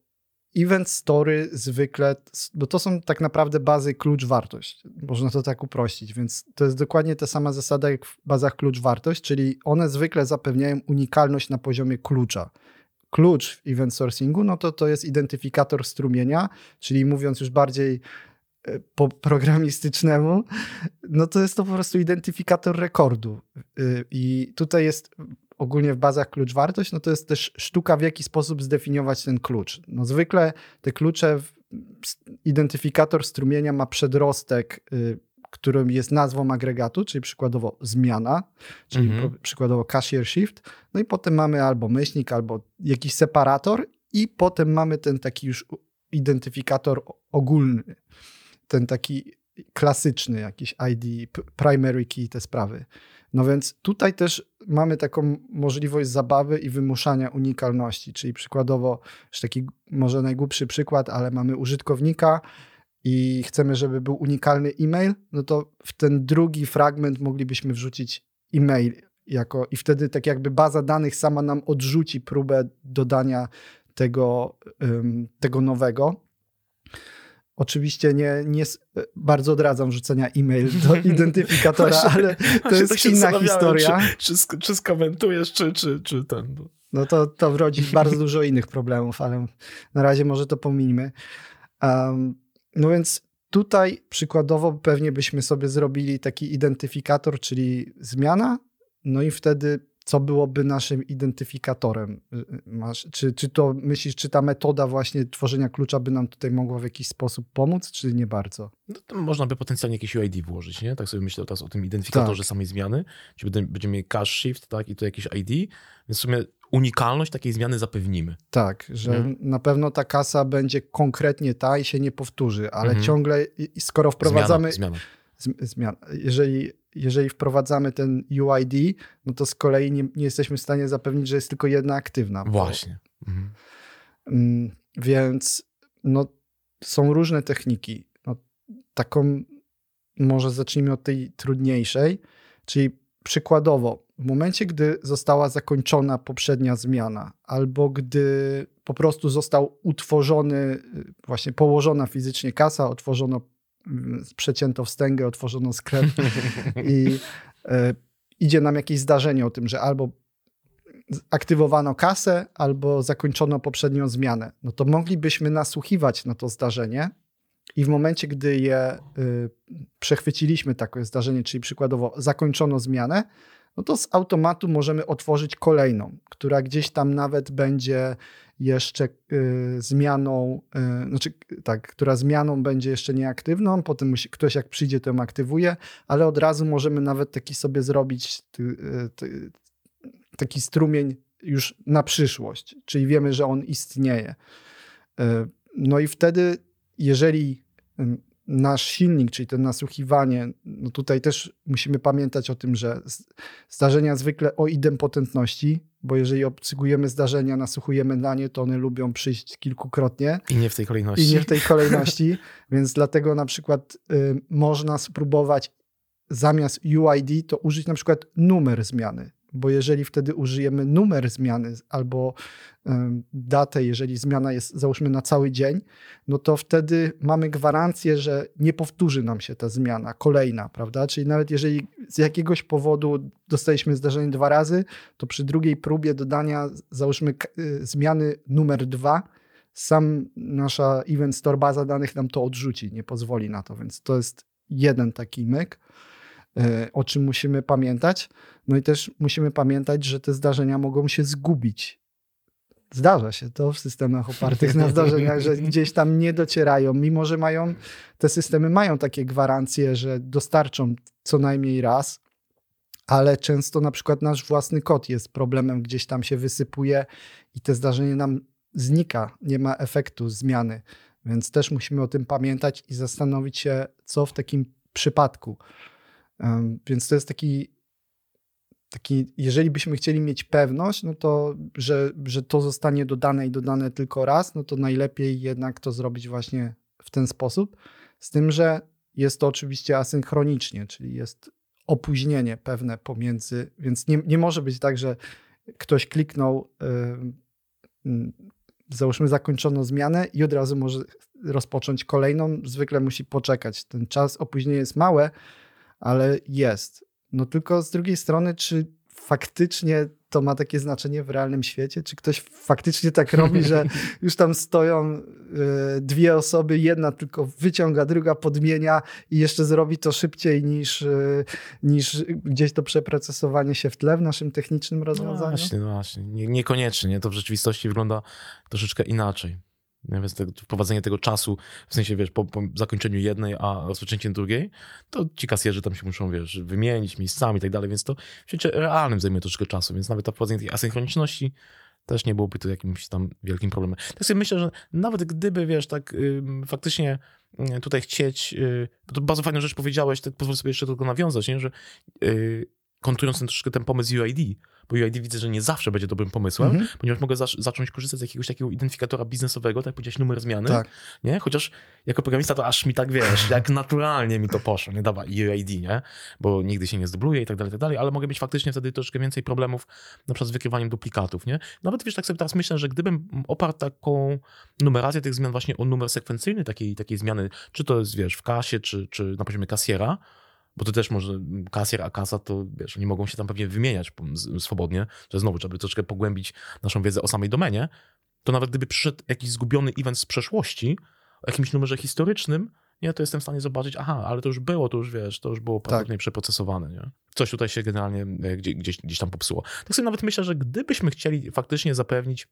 event story zwykle, bo to są tak naprawdę bazy klucz-wartość. Można to tak uprościć, więc to jest dokładnie ta sama zasada jak w bazach klucz-wartość, czyli one zwykle zapewniają unikalność na poziomie klucza klucz w event sourcingu, no to to jest identyfikator strumienia, czyli mówiąc już bardziej e, po programistycznemu, no to jest to po prostu identyfikator rekordu. Y, I tutaj jest ogólnie w bazach klucz wartość, no to jest też sztuka, w jaki sposób zdefiniować ten klucz. No zwykle te klucze, identyfikator strumienia ma przedrostek, y, którym jest nazwą agregatu, czyli przykładowo zmiana, czyli Mhm. przykładowo cashier shift, no i potem mamy albo myślnik, albo jakiś separator i potem mamy ten taki już identyfikator ogólny, ten taki klasyczny jakiś ID, primary key, te sprawy. No więc tutaj też mamy taką możliwość zabawy i wymuszania unikalności, czyli przykładowo, już taki może najgłupszy przykład, ale mamy użytkownika i chcemy, żeby był unikalny e-mail, no to w ten drugi fragment moglibyśmy wrzucić e-mail jako i wtedy tak jakby baza danych sama nam odrzuci próbę dodania tego, ym, tego nowego. Oczywiście nie, nie s- bardzo odradzam rzucenia e-mail do *laughs* identyfikatora, ale to jest tak inna historia. Czy, czy, czy skomentujesz, czy, czy, czy ten. no. To, to rodzi bardzo dużo innych problemów, ale na razie może to pominimy. Um, no więc tutaj przykładowo pewnie byśmy sobie zrobili taki identyfikator, czyli zmiana, no i wtedy co byłoby naszym identyfikatorem? Y, Masz, czy, czy to myślisz, czy ta metoda właśnie tworzenia klucza by nam tutaj mogła w jakiś sposób pomóc, czy nie bardzo? No to można by potencjalnie jakieś UID włożyć, nie? Tak sobie myślę teraz o tym identyfikatorze samej zmiany. Czyli będę- będziemy mieli cache shift, tak, i tu jakieś ID, więc w sumie unikalność takiej zmiany zapewnimy. Tak, że Mhm. na pewno ta kasa będzie konkretnie ta i się nie powtórzy, ale Mhm. ciągle, skoro wprowadzamy Zmiana, zmiana. Zm- zmian. Jeżeli, jeżeli wprowadzamy ten UID, no to z kolei nie, nie jesteśmy w stanie zapewnić, że jest tylko jedna aktywna. Właśnie. Mhm. Mm, Więc no, są różne techniki. No, taką, może zacznijmy od tej trudniejszej, czyli przykładowo, w momencie, gdy została zakończona poprzednia zmiana, albo gdy po prostu został utworzony, y, właśnie położona fizycznie kasa, otworzono, przecięto wstęgę, otworzono sklep *laughs* i e, idzie nam jakieś zdarzenie o tym, że albo aktywowano kasę, albo zakończono poprzednią zmianę. No to moglibyśmy nasłuchiwać na to zdarzenie i w momencie, gdy je y, przechwyciliśmy takie zdarzenie, czyli przykładowo zakończono zmianę, no to z automatu możemy otworzyć kolejną, która gdzieś tam nawet będzie jeszcze y, zmianą, y, znaczy tak, która zmianą będzie jeszcze nieaktywną, potem musi, ktoś jak przyjdzie, to ją aktywuje, ale od razu możemy nawet taki sobie zrobić ty, y, ty, taki strumień już na przyszłość, czyli wiemy, że on istnieje. Y, No i wtedy, jeżeli nasz silnik, czyli to nasłuchiwanie, no tutaj też musimy pamiętać o tym, że zdarzenia zwykle o idempotentności, bo jeżeli obsługujemy zdarzenia, nasłuchujemy na nie, to one lubią przyjść kilkukrotnie I nie w tej kolejności. i nie w tej kolejności, *laughs* więc dlatego na przykład y, można spróbować zamiast UID to użyć na przykład numer zmiany, bo jeżeli wtedy użyjemy numer zmiany albo datę, jeżeli zmiana jest załóżmy na cały dzień, no to wtedy mamy gwarancję, że nie powtórzy nam się ta zmiana kolejna, prawda? Czyli nawet jeżeli z jakiegoś powodu dostaliśmy zdarzenie dwa razy, to przy drugiej próbie dodania załóżmy y, zmiany numer dwa, sam nasza Event Store baza danych nam to odrzuci, nie pozwoli na to, więc to jest jeden taki myk, o czym musimy pamiętać. No i też musimy pamiętać, że te zdarzenia mogą się zgubić. Zdarza się to w systemach opartych na zdarzeniach, że *laughs* gdzieś tam nie docierają, mimo że mają, te systemy mają takie gwarancje, że dostarczą co najmniej raz, ale często na przykład nasz własny kod jest problemem, gdzieś tam się wysypuje i te zdarzenie nam znika, nie ma efektu zmiany. Więc też musimy o tym pamiętać i zastanowić się, co w takim przypadku. Więc to jest taki, taki jeżeli byśmy chcieli mieć pewność, no to, że, że to zostanie dodane i dodane tylko raz, no to najlepiej jednak to zrobić właśnie w ten sposób. Z tym, że jest to oczywiście asynchronicznie, czyli jest opóźnienie pewne pomiędzy, więc nie, nie może być tak, że ktoś kliknął, ym, załóżmy zakończono zmianę i od razu może rozpocząć kolejną. Zwykle musi poczekać. Ten czas opóźnienia jest małe, ale jest. No tylko z drugiej strony, czy faktycznie to ma takie znaczenie w realnym świecie? Czy ktoś faktycznie tak robi, że *laughs* już tam stoją y, dwie osoby, jedna tylko wyciąga, druga podmienia i jeszcze zrobi to szybciej niż, y, niż gdzieś to przeprocesowanie się w tle w naszym technicznym No rozwiązaniu? właśnie, no właśnie. Nie, niekoniecznie, nie? To w rzeczywistości wygląda troszeczkę inaczej. Więc te, wprowadzenie tego czasu, w sensie, wiesz, po, po zakończeniu jednej, a rozpoczęciu drugiej, to ci kasjerzy tam się muszą, wiesz, wymienić miejscami i tak dalej, więc to w świecie realnym zajmuje troszeczkę czasu, więc nawet to wprowadzenie tej asynchroniczności też nie byłoby to jakimś tam wielkim problemem. Tak sobie myślę, że nawet gdyby, wiesz, tak ym, faktycznie y, tutaj chcieć, y, bo to bardzo fajną rzecz powiedziałeś, tak pozwól sobie jeszcze tylko nawiązać, nie? że y, kontrując ten troszeczkę ten pomysł UID, bo UID widzę, że nie zawsze będzie dobrym pomysłem, Mhm. ponieważ mogę zac- zacząć korzystać z jakiegoś takiego identyfikatora biznesowego, tak jak powiedziałeś, numer zmiany, Tak. nie? Chociaż jako programista to aż mi tak, wiesz, jak naturalnie mi to poszło, nie? Dawa UID, nie? Bo nigdy się nie zdubluje i tak dalej, tak dalej, ale mogę mieć faktycznie wtedy troszkę więcej problemów na przykład z wykrywaniem duplikatów, nie? Nawet, wiesz, tak sobie teraz myślę, że gdybym oparł taką numerację tych zmian właśnie o numer sekwencyjny takiej, takiej zmiany, czy to jest, wiesz, w kasie, czy, czy na poziomie kasjera, bo to też może kasjer, a kasa to, wiesz, nie mogą się tam pewnie wymieniać swobodnie, że znowu trzeba by troszeczkę pogłębić naszą wiedzę o samej domenie, to nawet gdyby przyszedł jakiś zgubiony event z przeszłości, o jakimś numerze historycznym, nie, to jestem w stanie zobaczyć, aha, ale to już było, to już wiesz, to już było prawdopodobnie przeprocesowane, nie? Coś tutaj się generalnie e, gdzie, gdzieś, gdzieś tam popsuło. Tak sobie nawet myślę, że gdybyśmy chcieli faktycznie zapewnić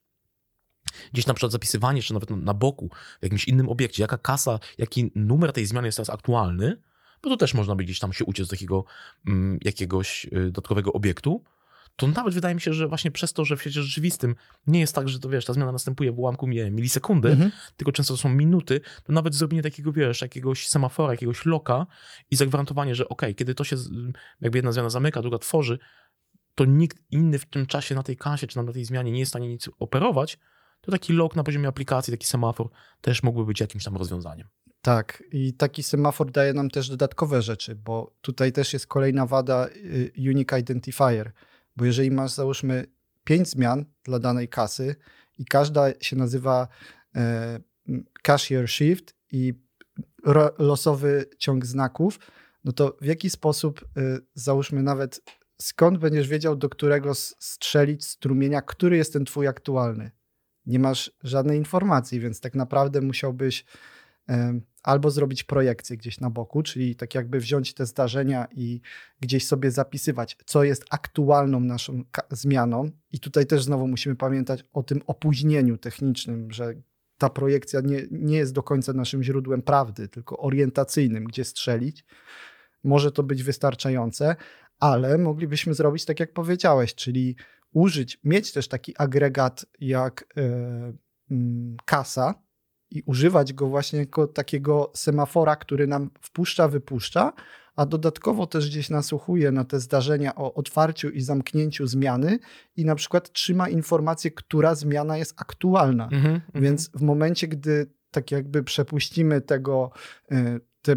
gdzieś na przykład zapisywanie, czy nawet na- na boku, w jakimś innym obiekcie, jaka kasa, jaki numer tej zmiany jest teraz aktualny, bo to też można by gdzieś tam się uciec do takiego mm, jakiegoś y, dodatkowego obiektu, to nawet wydaje mi się, że właśnie przez to, że w świecie rzeczywistym nie jest tak, że to wiesz, ta zmiana następuje w ułamku nie, milisekundy, Mhm. tylko często to są minuty, to nawet zrobienie takiego, wiesz, jakiegoś semafora, jakiegoś loka i zagwarantowanie, że okej, kiedy to się, z- jakby jedna zmiana zamyka, druga tworzy, to nikt inny w tym czasie na tej kasie czy na tej zmianie nie jest w stanie nic operować, to taki lok na poziomie aplikacji, taki semafor też mógłby być jakimś tam rozwiązaniem. Tak, i taki semafor daje nam też dodatkowe rzeczy, bo tutaj też jest kolejna wada y, Unique Identifier, bo jeżeli masz załóżmy pięć zmian dla danej kasy i każda się nazywa e, cashier shift i ro, losowy ciąg znaków, no to w jaki sposób y, załóżmy nawet skąd będziesz wiedział, do którego strzelić strumienia, który jest ten twój aktualny? Nie masz żadnej informacji, więc tak naprawdę musiałbyś albo zrobić projekcję gdzieś na boku, czyli tak jakby wziąć te zdarzenia i gdzieś sobie zapisywać, co jest aktualną naszą zmianą. I tutaj też znowu musimy pamiętać o tym opóźnieniu technicznym, że ta projekcja nie, nie jest do końca naszym źródłem prawdy, tylko orientacyjnym, gdzie strzelić. Może to być wystarczające, ale moglibyśmy zrobić tak, jak powiedziałeś, czyli użyć, mieć też taki agregat jak mm, kasa, i używać go właśnie jako takiego semafora, który nam wpuszcza, wypuszcza, a dodatkowo też gdzieś nasłuchuje na te zdarzenia o otwarciu i zamknięciu zmiany i na przykład trzyma informację, która zmiana jest aktualna. Mhm, Więc w momencie, gdy tak jakby przepuścimy tego, y, te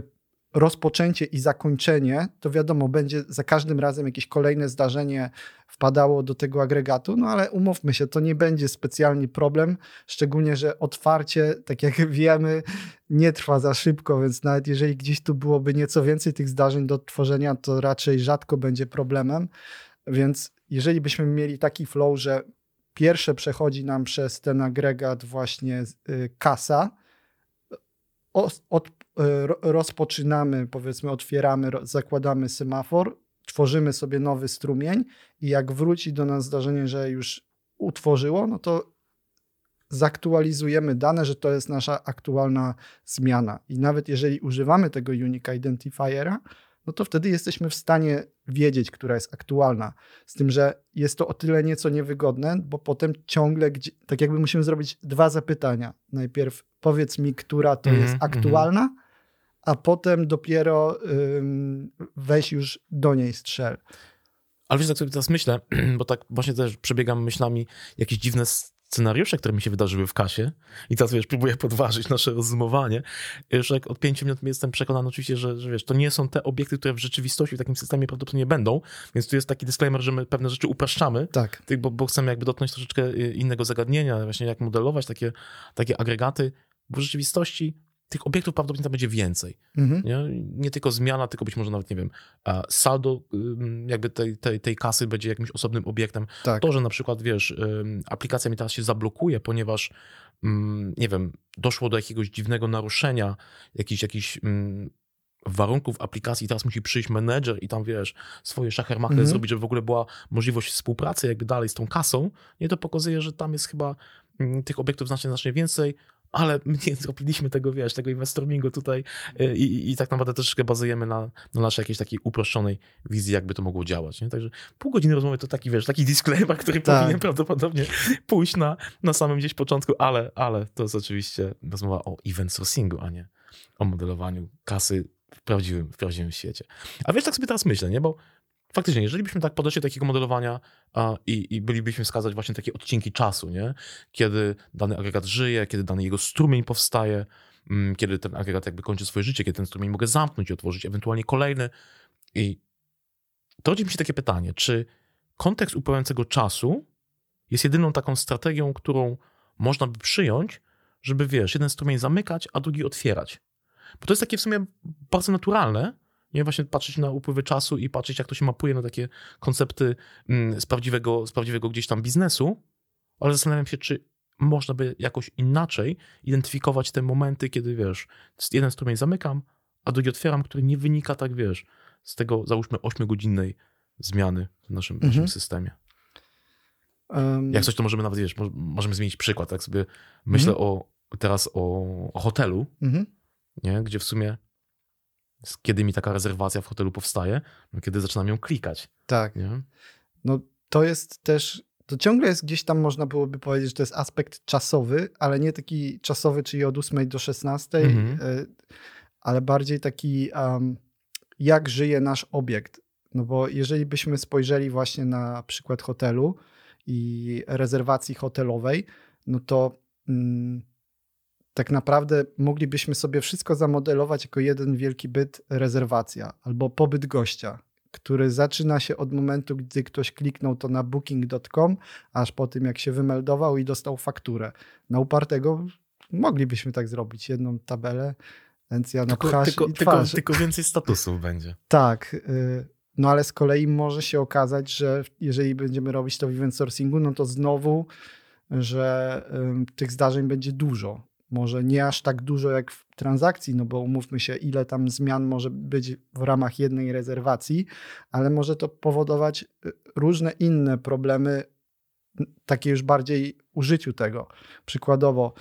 rozpoczęcie i zakończenie, to wiadomo, będzie za każdym razem jakieś kolejne zdarzenie wpadało do tego agregatu, no ale umówmy się, to nie będzie specjalnie problem, szczególnie, że otwarcie, tak jak *laughs* wiemy, nie trwa za szybko, więc nawet jeżeli gdzieś tu byłoby nieco więcej tych zdarzeń do odtworzenia, to raczej rzadko będzie problemem, więc jeżeli byśmy mieli taki flow, że pierwsze przechodzi nam przez ten agregat właśnie y, kasa, od, rozpoczynamy, powiedzmy, otwieramy, zakładamy semafor, tworzymy sobie nowy strumień i jak wróci do nas zdarzenie, że już utworzyło, no to zaktualizujemy dane, że to jest nasza aktualna zmiana. I nawet jeżeli używamy tego Unique Identifiera, no to wtedy jesteśmy w stanie wiedzieć, która jest aktualna. Z tym, że jest to o tyle nieco niewygodne, bo potem ciągle, tak jakby musimy zrobić dwa zapytania. Najpierw powiedz mi, która to mm -hmm, jest mhm. aktualna, mm -hmm. A potem dopiero ym, weź już do niej strzel. Ale wiesz, tak sobie teraz myślę, *clears throat* bo tak właśnie też przebiegam myślami jakieś dziwne scenariusze, które mi się wydarzyły w kasie i teraz, wiesz, próbuję podważyć nasze rozumowanie. Już jak od pięciu minut jestem przekonany oczywiście, że, że wiesz, to nie są te obiekty, które w rzeczywistości w takim systemie prawdopodobnie będą, więc tu jest taki disclaimer, że my pewne rzeczy upraszczamy, tak. bo, bo chcemy jakby dotknąć troszeczkę y, innego zagadnienia, właśnie jak modelować takie, takie agregaty, bo w rzeczywistości tych obiektów prawdopodobnie tam będzie więcej. Mhm. Nie? nie tylko zmiana, tylko być może nawet, nie wiem, saldo jakby tej, tej, tej kasy będzie jakimś osobnym obiektem. Tak. To, że na przykład, wiesz, aplikacja mi teraz się zablokuje, ponieważ, nie wiem, doszło do jakiegoś dziwnego naruszenia, jakiś, jakiś warunków aplikacji, teraz musi przyjść menedżer i tam, wiesz, swoje szachermachy mhm. zrobić, żeby w ogóle była możliwość współpracy jakby dalej z tą kasą, nie to pokazuje, że tam jest chyba tych obiektów znacznie, znacznie więcej, ale my nie zrobiliśmy tego, wiesz, tego investormingu tutaj y, i, i, i tak naprawdę troszeczkę bazujemy na, na naszej jakiejś takiej uproszczonej wizji, jakby to mogło działać. Nie? Także pół godziny rozmowy to taki, wiesz, taki disclaimer, który tak. powinien prawdopodobnie pójść na, na samym gdzieś początku, ale, ale to jest oczywiście rozmowa o event sourcingu, a nie o modelowaniu kasy w prawdziwym, w prawdziwym świecie. A wiesz, tak sobie teraz myślę, nie? Bo faktycznie, jeżeli byśmy tak podeszli do takiego modelowania a, i, i bylibyśmy wskazać właśnie takie odcinki czasu, nie? kiedy dany agregat żyje, kiedy dany jego strumień powstaje, mm, kiedy ten agregat jakby kończy swoje życie, kiedy ten strumień mogę zamknąć i otworzyć ewentualnie kolejny. I to rodzi mi się takie pytanie, czy kontekst upływającego czasu jest jedyną taką strategią, którą można by przyjąć, żeby wiesz, jeden strumień zamykać, a drugi otwierać. Bo to jest takie w sumie bardzo naturalne, nie właśnie patrzeć na upływy czasu i patrzeć, jak to się mapuje na takie koncepty mm, z prawdziwego, z prawdziwego gdzieś tam biznesu, ale zastanawiam się, czy można by jakoś inaczej identyfikować te momenty, kiedy wiesz, jeden strumień zamykam, a drugi otwieram, który nie wynika, tak wiesz, z tego załóżmy 8-godzinnej zmiany w naszym, mhm. naszym systemie. Um, Jak coś, to możemy nawet, wiesz, możemy zmienić przykład. Tak sobie myślę mhm. o, teraz o, o hotelu, mhm. nie? gdzie w sumie kiedy mi taka rezerwacja w hotelu powstaje, no kiedy zaczynam ją klikać. Tak. Nie? No to jest też, to ciągle jest gdzieś tam, można byłoby powiedzieć, że to jest aspekt czasowy, ale nie taki czasowy, czyli od 8 do 16, mhm. Y, ale bardziej taki, um, jak żyje nasz obiekt. No bo jeżeli byśmy spojrzeli właśnie na przykład hotelu i rezerwacji hotelowej, no to. Mm, tak naprawdę moglibyśmy sobie wszystko zamodelować jako jeden wielki byt rezerwacja albo pobyt gościa, który zaczyna się od momentu, gdy ktoś kliknął to na booking.com, aż po tym jak się wymeldował i dostał fakturę. Na upartego moglibyśmy tak zrobić, jedną tabelę, więc ja tylko, tylko, tylko, tylko więcej statusów będzie. *laughs* Tak, y, no ale z kolei może się okazać, że jeżeli będziemy robić to w event sourcingu, no to znowu, że tych zdarzeń będzie dużo może nie aż tak dużo jak w transakcji, no bo umówmy się, ile tam zmian może być w ramach jednej rezerwacji, ale może to powodować y, różne inne problemy, takie już bardziej użyciu tego. Przykładowo,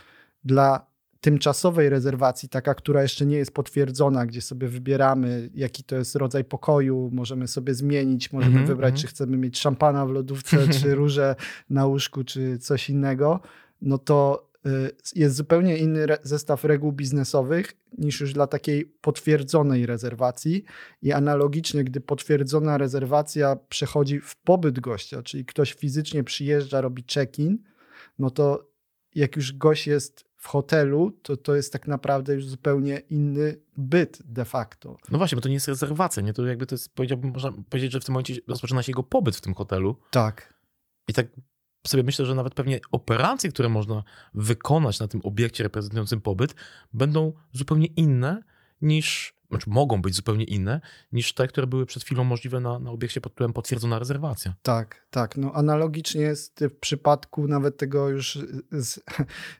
dla tymczasowej rezerwacji, taka, która jeszcze nie jest potwierdzona, gdzie sobie wybieramy, jaki to jest rodzaj pokoju, możemy sobie zmienić, możemy mm -hmm, wybrać, -hmm. czy chcemy mieć szampana w lodówce, czy *laughs* róże na łóżku, czy coś innego, no to jest zupełnie inny zestaw reguł biznesowych niż już dla takiej potwierdzonej rezerwacji. I analogicznie, gdy potwierdzona rezerwacja przechodzi w pobyt gościa, czyli ktoś fizycznie przyjeżdża, robi check-in, no to jak już gość jest w hotelu, to to jest tak naprawdę już zupełnie inny byt de facto. No właśnie, bo to nie jest rezerwacja, nie? To jakby to jest, powiedziałbym, można powiedzieć, że w tym momencie rozpoczyna się jego pobyt w tym hotelu. Tak. I tak sobie myślę, że nawet pewnie operacje, które można wykonać na tym obiekcie reprezentującym pobyt, będą zupełnie inne niż znaczy mogą być zupełnie inne niż te, które były przed chwilą możliwe na, na obiekcie pod tytułem potwierdzona rezerwacja. Tak, tak. No analogicznie jest w przypadku nawet tego już z,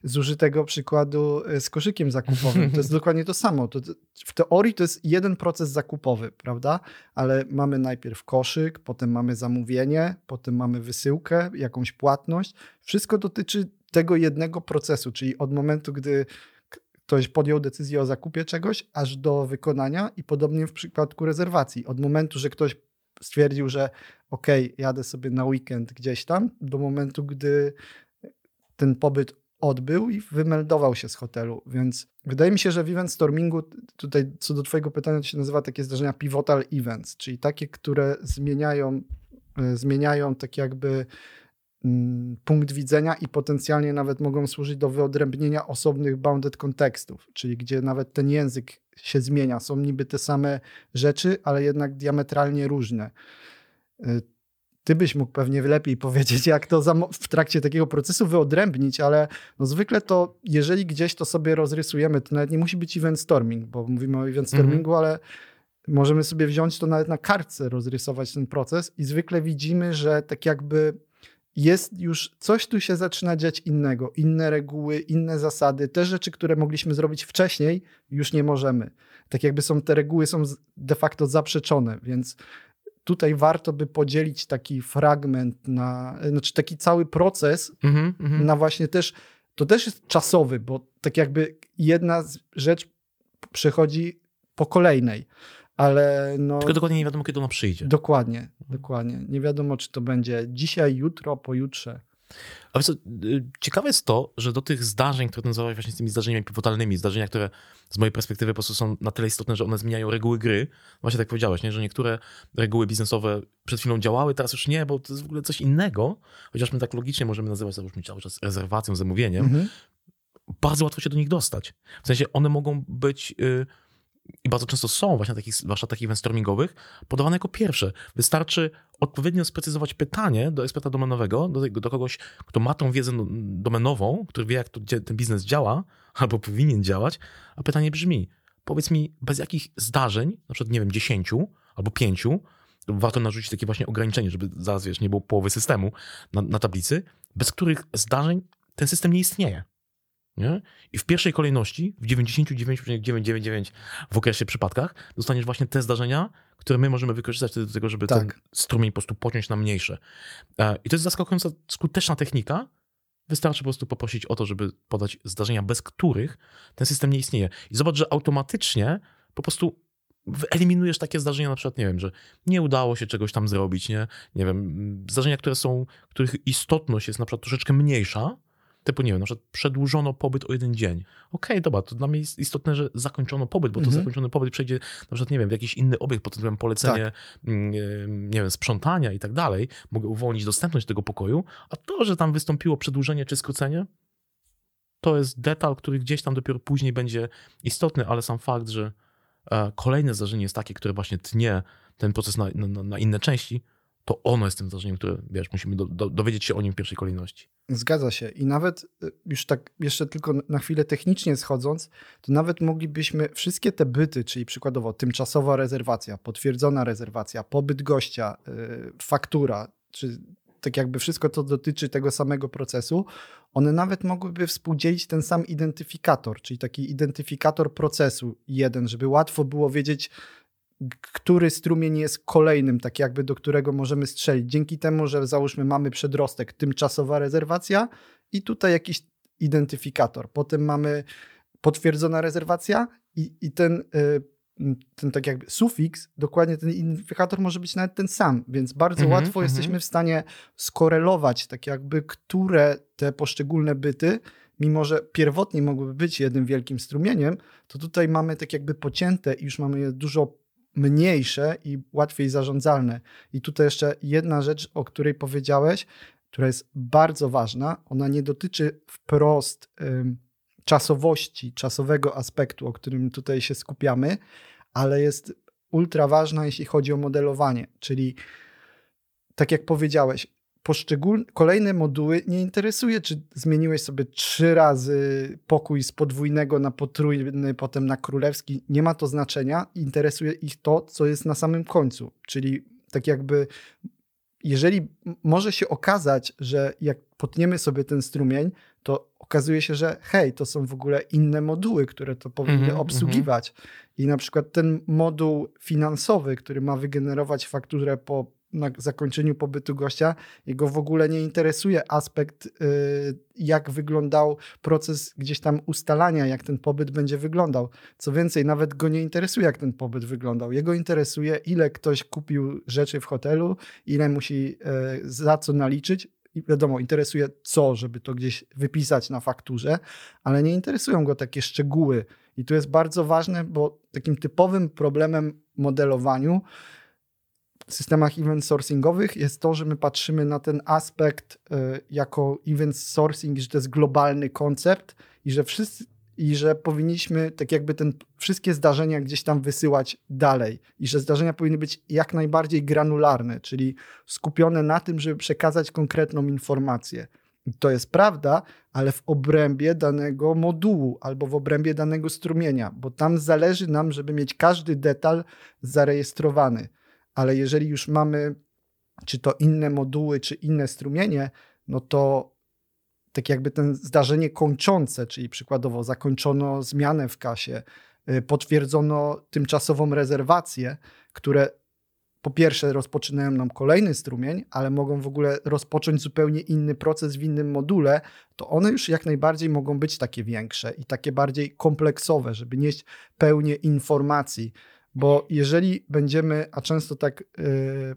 zużytego przykładu z koszykiem zakupowym. To jest *laughs* dokładnie to samo. To, w teorii to jest jeden proces zakupowy, prawda? Ale mamy najpierw koszyk, potem mamy zamówienie, potem mamy wysyłkę, jakąś płatność. Wszystko dotyczy tego jednego procesu, czyli od momentu, gdy ktoś podjął decyzję o zakupie czegoś, aż do wykonania i podobnie w przypadku rezerwacji. Od momentu, że ktoś stwierdził, że ok, jadę sobie na weekend gdzieś tam, do momentu, gdy ten pobyt odbył i wymeldował się z hotelu. Więc wydaje mi się, że w event stormingu, tutaj co do Twojego pytania, to się nazywa takie zdarzenia pivotal events, czyli takie, które zmieniają, e, zmieniają tak jakby punkt widzenia i potencjalnie nawet mogą służyć do wyodrębnienia osobnych bounded kontekstów, czyli gdzie nawet ten język się zmienia. Są niby te same rzeczy, ale jednak diametralnie różne. Y, ty byś mógł pewnie lepiej powiedzieć, jak to w trakcie takiego procesu wyodrębnić, ale no zwykle to, jeżeli gdzieś to sobie rozrysujemy, to nawet nie musi być event storming, bo mówimy o event mhm. stormingu, ale możemy sobie wziąć to nawet na kartce, rozrysować ten proces i zwykle widzimy, że tak jakby jest już coś tu się zaczyna dziać innego, inne reguły, inne zasady, te rzeczy, które mogliśmy zrobić wcześniej, już nie możemy. Tak jakby są te reguły są de facto zaprzeczone, więc tutaj warto by podzielić taki fragment na, znaczy taki cały proces mm -hmm. na właśnie też, to też jest czasowy, bo tak jakby jedna rzecz przechodzi po kolejnej ale no... Tylko dokładnie nie wiadomo, kiedy ona przyjdzie. Dokładnie, dokładnie. Nie wiadomo, czy to będzie dzisiaj, jutro, pojutrze. Ale co, y, ciekawe jest to, że do tych zdarzeń, które nazywałeś właśnie z tymi zdarzeniami pivotalnymi, zdarzenia, które z mojej perspektywy po prostu są na tyle istotne, że one zmieniają reguły gry. Właśnie tak powiedziałeś, nie? że niektóre reguły biznesowe przed chwilą działały, teraz już nie, bo to jest w ogóle coś innego. Chociaż my tak logicznie możemy nazywać załóżmy cały czas rezerwacją, zamówieniem. Mhm. Bardzo łatwo się do nich dostać. W sensie one mogą być... Yy, i bardzo często są właśnie na takich warsztatach event stormingowych, podawane jako pierwsze. Wystarczy odpowiednio sprecyzować pytanie do eksperta domenowego, do, do kogoś, kto ma tą wiedzę domenową, który wie, jak to, ten biznes działa, *laughs* albo powinien działać, a pytanie brzmi, powiedz mi, bez jakich zdarzeń, na przykład, nie wiem, dziesięciu albo pięciu, warto narzucić takie właśnie ograniczenie, żeby zaraz, wiesz, nie było połowy systemu na, na tablicy, bez których zdarzeń ten system nie istnieje. Nie? I w pierwszej kolejności, w 99,999 w okresie przypadkach, dostaniesz właśnie te zdarzenia, które my możemy wykorzystać do tego, żeby tak. ten strumień po prostu pociąć na mniejsze. E, I to jest zaskakująca, skuteczna technika. Wystarczy po prostu poprosić o to, żeby podać zdarzenia, bez których ten system nie istnieje. I zobacz, że automatycznie po prostu wyeliminujesz takie zdarzenia, na przykład, nie wiem, że nie udało się czegoś tam zrobić, nie, nie wiem, zdarzenia, które są, których istotność jest na przykład troszeczkę mniejsza, Typu, nie wiem, na przykład przedłużono pobyt o jeden dzień. Okej, okay, dobra, to dla mnie jest istotne, że zakończono pobyt, bo to mhm. zakończony pobyt przejdzie na przykład, nie wiem, w jakiś inny obiekt pod tytułem polecenie, tak. Mm, nie wiem, sprzątania i tak dalej. Mogę uwolnić dostępność tego pokoju, a to, że tam wystąpiło przedłużenie czy skrócenie, to jest detal, który gdzieś tam dopiero później będzie istotny, ale sam fakt, że e, kolejne zdarzenie jest takie, które właśnie tnie ten proces na, na, na inne części, to ono jest tym zdarzeniem, które, wiesz, musimy do, do, dowiedzieć się o nim w pierwszej kolejności. Zgadza się. I nawet y, już tak jeszcze tylko na chwilę technicznie schodząc, to nawet moglibyśmy wszystkie te byty, czyli przykładowo tymczasowa rezerwacja, potwierdzona rezerwacja, pobyt gościa, yy, faktura, czy tak jakby wszystko, co dotyczy tego samego procesu, one nawet mogłyby współdzielić ten sam identyfikator, czyli taki identyfikator procesu jeden, żeby łatwo było wiedzieć, który strumień jest kolejnym, tak jakby do którego możemy strzelić. Dzięki temu, że załóżmy mamy przedrostek, tymczasowa rezerwacja i tutaj jakiś identyfikator. Potem mamy potwierdzona rezerwacja i, i ten, y, ten tak jakby sufiks, dokładnie ten identyfikator może być nawet ten sam, więc bardzo -hmm, łatwo -hmm. jesteśmy w stanie skorelować tak jakby, które te poszczególne byty mimo że pierwotnie mogłyby być jednym wielkim strumieniem, to tutaj mamy tak jakby pocięte i już mamy je dużo mniejsze i łatwiej zarządzalne. I tutaj jeszcze jedna rzecz, o której powiedziałeś, która jest bardzo ważna. Ona nie dotyczy wprost czasowości, czasowego aspektu, o którym tutaj się skupiamy, ale jest ultra ważna, jeśli chodzi o modelowanie, czyli tak jak powiedziałeś, poszczególne, kolejne moduły nie interesuje, czy zmieniłeś sobie trzy razy pokój z podwójnego na potrójny, potem na królewski. Nie ma to znaczenia. Interesuje ich to, co jest na samym końcu. Czyli tak jakby, jeżeli może się okazać, że jak potniemy sobie ten strumień, to okazuje się, że hej, to są w ogóle inne moduły, które to powinny mm -hmm, obsługiwać. Mm -hmm. I na przykład ten moduł finansowy, który ma wygenerować fakturę po na zakończeniu pobytu gościa, jego w ogóle nie interesuje aspekt, y, jak wyglądał proces gdzieś tam ustalania, jak ten pobyt będzie wyglądał. Co więcej, nawet go nie interesuje, jak ten pobyt wyglądał. Jego interesuje, ile ktoś kupił rzeczy w hotelu, ile musi y, za co naliczyć. I wiadomo, interesuje co, żeby to gdzieś wypisać na fakturze, ale nie interesują go takie szczegóły. I to jest bardzo ważne, bo takim typowym problemem modelowaniu systemach event sourcingowych jest to, że my patrzymy na ten aspekt y, jako event sourcing, że to jest globalny koncept i że wszyscy i że powinniśmy tak jakby ten wszystkie zdarzenia gdzieś tam wysyłać dalej i że zdarzenia powinny być jak najbardziej granularne, czyli skupione na tym, żeby przekazać konkretną informację. I to jest prawda, ale w obrębie danego modułu albo w obrębie danego strumienia, bo tam zależy nam, żeby mieć każdy detal zarejestrowany ale jeżeli już mamy czy to inne moduły, czy inne strumienie, no to tak jakby ten zdarzenie kończące, czyli przykładowo zakończono zmianę w kasie, y, potwierdzono tymczasową rezerwację, które po pierwsze rozpoczynają nam kolejny strumień, ale mogą w ogóle rozpocząć zupełnie inny proces w innym module, to one już jak najbardziej mogą być takie większe i takie bardziej kompleksowe, żeby nieść pełnię informacji. Bo jeżeli będziemy, a często tak yy,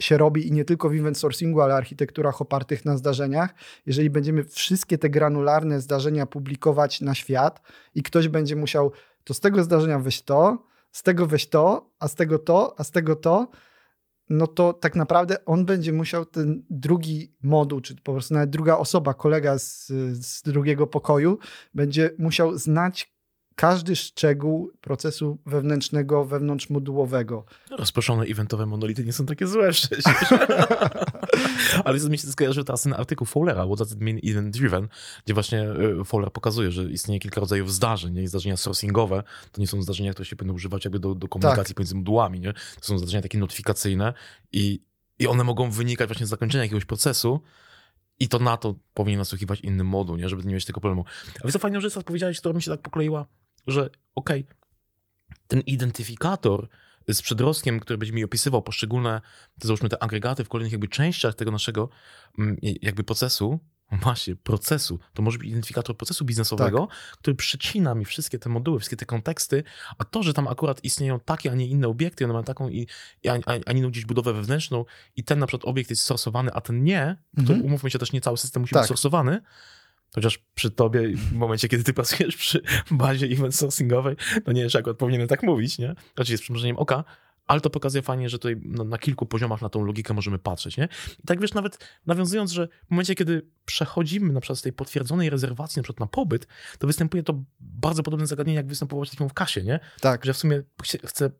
się robi i nie tylko w event sourcingu, ale architekturach opartych na zdarzeniach, jeżeli będziemy wszystkie te granularne zdarzenia publikować na świat i ktoś będzie musiał to z tego zdarzenia weź to, z tego weź to, a z tego to, a z tego to, no to tak naprawdę on będzie musiał ten drugi moduł, czy po prostu nawet druga osoba, kolega z, z drugiego pokoju, będzie musiał znać każdy szczegół procesu wewnętrznego, wewnątrzmodułowego. Rozproszone eventowe monolity nie są takie złe przecież. *laughs* Ale mi się skojarzył teraz ten artykuł Fowlera, What does it mean event driven, gdzie właśnie e, Fowler pokazuje, że istnieje kilka rodzajów zdarzeń, nie? zdarzenia sourcingowe, to nie są zdarzenia, które się powinny używać jakby do, do komunikacji tak. pomiędzy modułami, nie? to są zdarzenia takie notyfikacyjne i, i one mogą wynikać właśnie z zakończenia jakiegoś procesu, i to na to powinien nasłuchiwać inny moduł, nie? żeby nie mieć tego problemu. A więc to fajna rzecz, co powiedziałeś, która mi się tak pokleiła że okej, okay, ten identyfikator z przedrostkiem, który będzie mi opisywał poszczególne, załóżmy te agregaty w kolejnych jakby częściach tego naszego mm, jakby procesu, właśnie procesu, to może być identyfikator procesu biznesowego, tak. który przecina mi wszystkie te moduły, wszystkie te konteksty, a to, że tam akurat istnieją takie, a nie inne obiekty, one mają taką i, i a, a nie gdzieś budowę wewnętrzną i ten na przykład obiekt jest sorsowany, a ten nie, mhm. to umówmy się też, nie cały system musi tak. być sorsowany, Chociaż przy tobie, w momencie, kiedy ty pracujesz przy bazie event sourcingowej, to nie wiesz, akurat powinienem tak mówić, nie? Oczywiście z przymrużeniem oka, ale to pokazuje fajnie, że tutaj na, na, kilku poziomach na tą logikę możemy patrzeć, nie? I tak wiesz, nawet nawiązując, że w momencie, kiedy przechodzimy na przykład z tej potwierdzonej rezerwacji na przykład na pobyt, to występuje to bardzo podobne zagadnienie, jak występowało w kasie, nie? Tak. Że w sumie chcę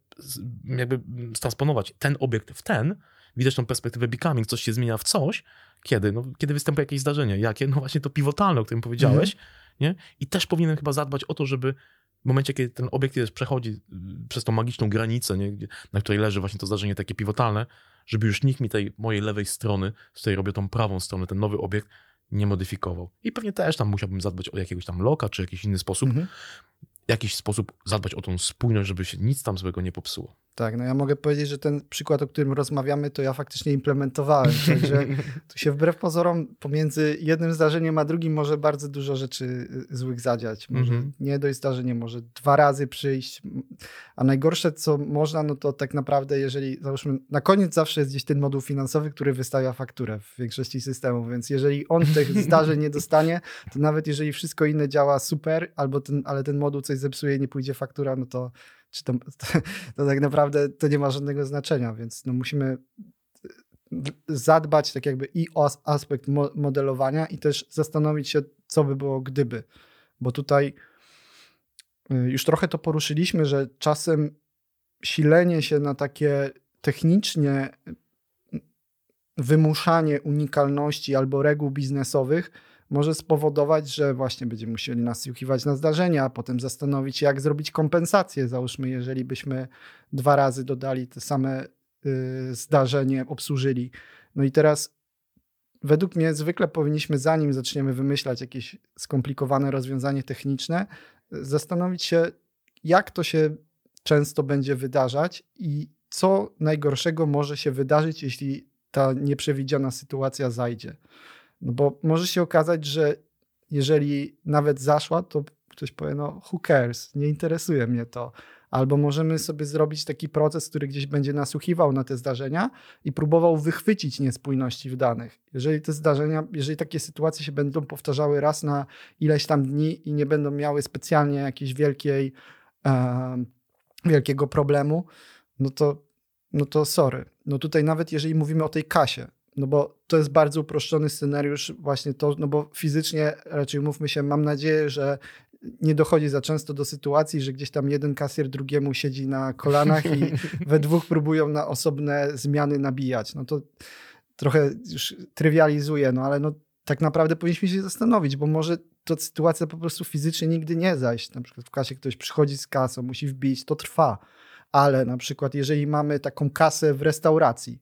jakby transponować ten obiekt w ten, widać tą perspektywę becoming, coś się zmienia w coś, kiedy? No, kiedy występuje jakieś zdarzenie. Jakie? No właśnie to pivotalne, o którym powiedziałeś. Mhm. Nie? I też powinienem chyba zadbać o to, żeby w momencie, kiedy ten obiekt jest, przechodzi y, przez tą magiczną granicę, nie? na której leży właśnie to zdarzenie takie pivotalne, żeby już nikt mi tej mojej lewej strony, z której robię tą prawą stronę, ten nowy obiekt, nie modyfikował. I pewnie też tam musiałbym zadbać o jakiegoś tam loka, czy jakiś inny sposób, mhm. jakiś sposób zadbać o tą spójność, żeby się nic tam złego nie popsuło. Tak, no ja mogę powiedzieć, że ten przykład, o którym rozmawiamy, to ja faktycznie implementowałem. Także *laughs* tu się wbrew pozorom pomiędzy jednym zdarzeniem a drugim może bardzo dużo rzeczy y, złych zadziać. Może mm -hmm. nie dojść zdarzenie, może dwa razy przyjść. A najgorsze, co można, no to tak naprawdę, jeżeli załóżmy, na koniec zawsze jest gdzieś ten moduł finansowy, który wystawia fakturę w większości systemów, więc jeżeli on tych *laughs* zdarzeń nie dostanie, to nawet jeżeli wszystko inne działa super, albo ten, ale ten moduł coś zepsuje i nie pójdzie faktura, no to czy to, to, to, tak naprawdę to nie ma żadnego znaczenia, więc no musimy zadbać tak jakby i o aspekt modelowania i też zastanowić się, co by było gdyby. bo tutaj y, już trochę to poruszyliśmy, że czasem silenie się na takie technicznie y, wymuszanie unikalności albo reguł biznesowych może spowodować, że właśnie będziemy musieli nasłuchiwać na zdarzenia, a potem zastanowić się, jak zrobić kompensację. Załóżmy, jeżeli byśmy dwa razy dodali te same y, zdarzenie, obsłużyli. No i teraz według mnie zwykle powinniśmy, zanim zaczniemy wymyślać jakieś skomplikowane rozwiązanie techniczne, zastanowić się, jak to się często będzie wydarzać i co najgorszego może się wydarzyć, jeśli ta nieprzewidziana sytuacja zajdzie. No bo może się okazać, że jeżeli nawet zaszła, to ktoś powie, no who cares, nie interesuje mnie to. Albo możemy sobie zrobić taki proces, który gdzieś będzie nasłuchiwał na te zdarzenia i próbował wychwycić niespójności w danych. Jeżeli te zdarzenia, jeżeli takie sytuacje się będą powtarzały raz na ileś tam dni i nie będą miały specjalnie jakiejś wielkiej, e, wielkiego problemu, no to, no to sorry. No tutaj nawet jeżeli mówimy o tej kasie, no bo to jest bardzo uproszczony scenariusz, właśnie to, no bo fizycznie raczej mówmy się, mam nadzieję, że nie dochodzi za często do sytuacji, że gdzieś tam jeden kasjer drugiemu siedzi na kolanach i *laughs* we dwóch próbują na osobne zmiany nabijać. No to trochę już trywializuje, no ale no tak naprawdę powinniśmy się zastanowić, bo może to sytuacja po prostu fizycznie nigdy nie zajść. Na przykład w kasie ktoś przychodzi z kasą, musi wbić, to trwa. Ale na przykład jeżeli mamy taką kasę w restauracji,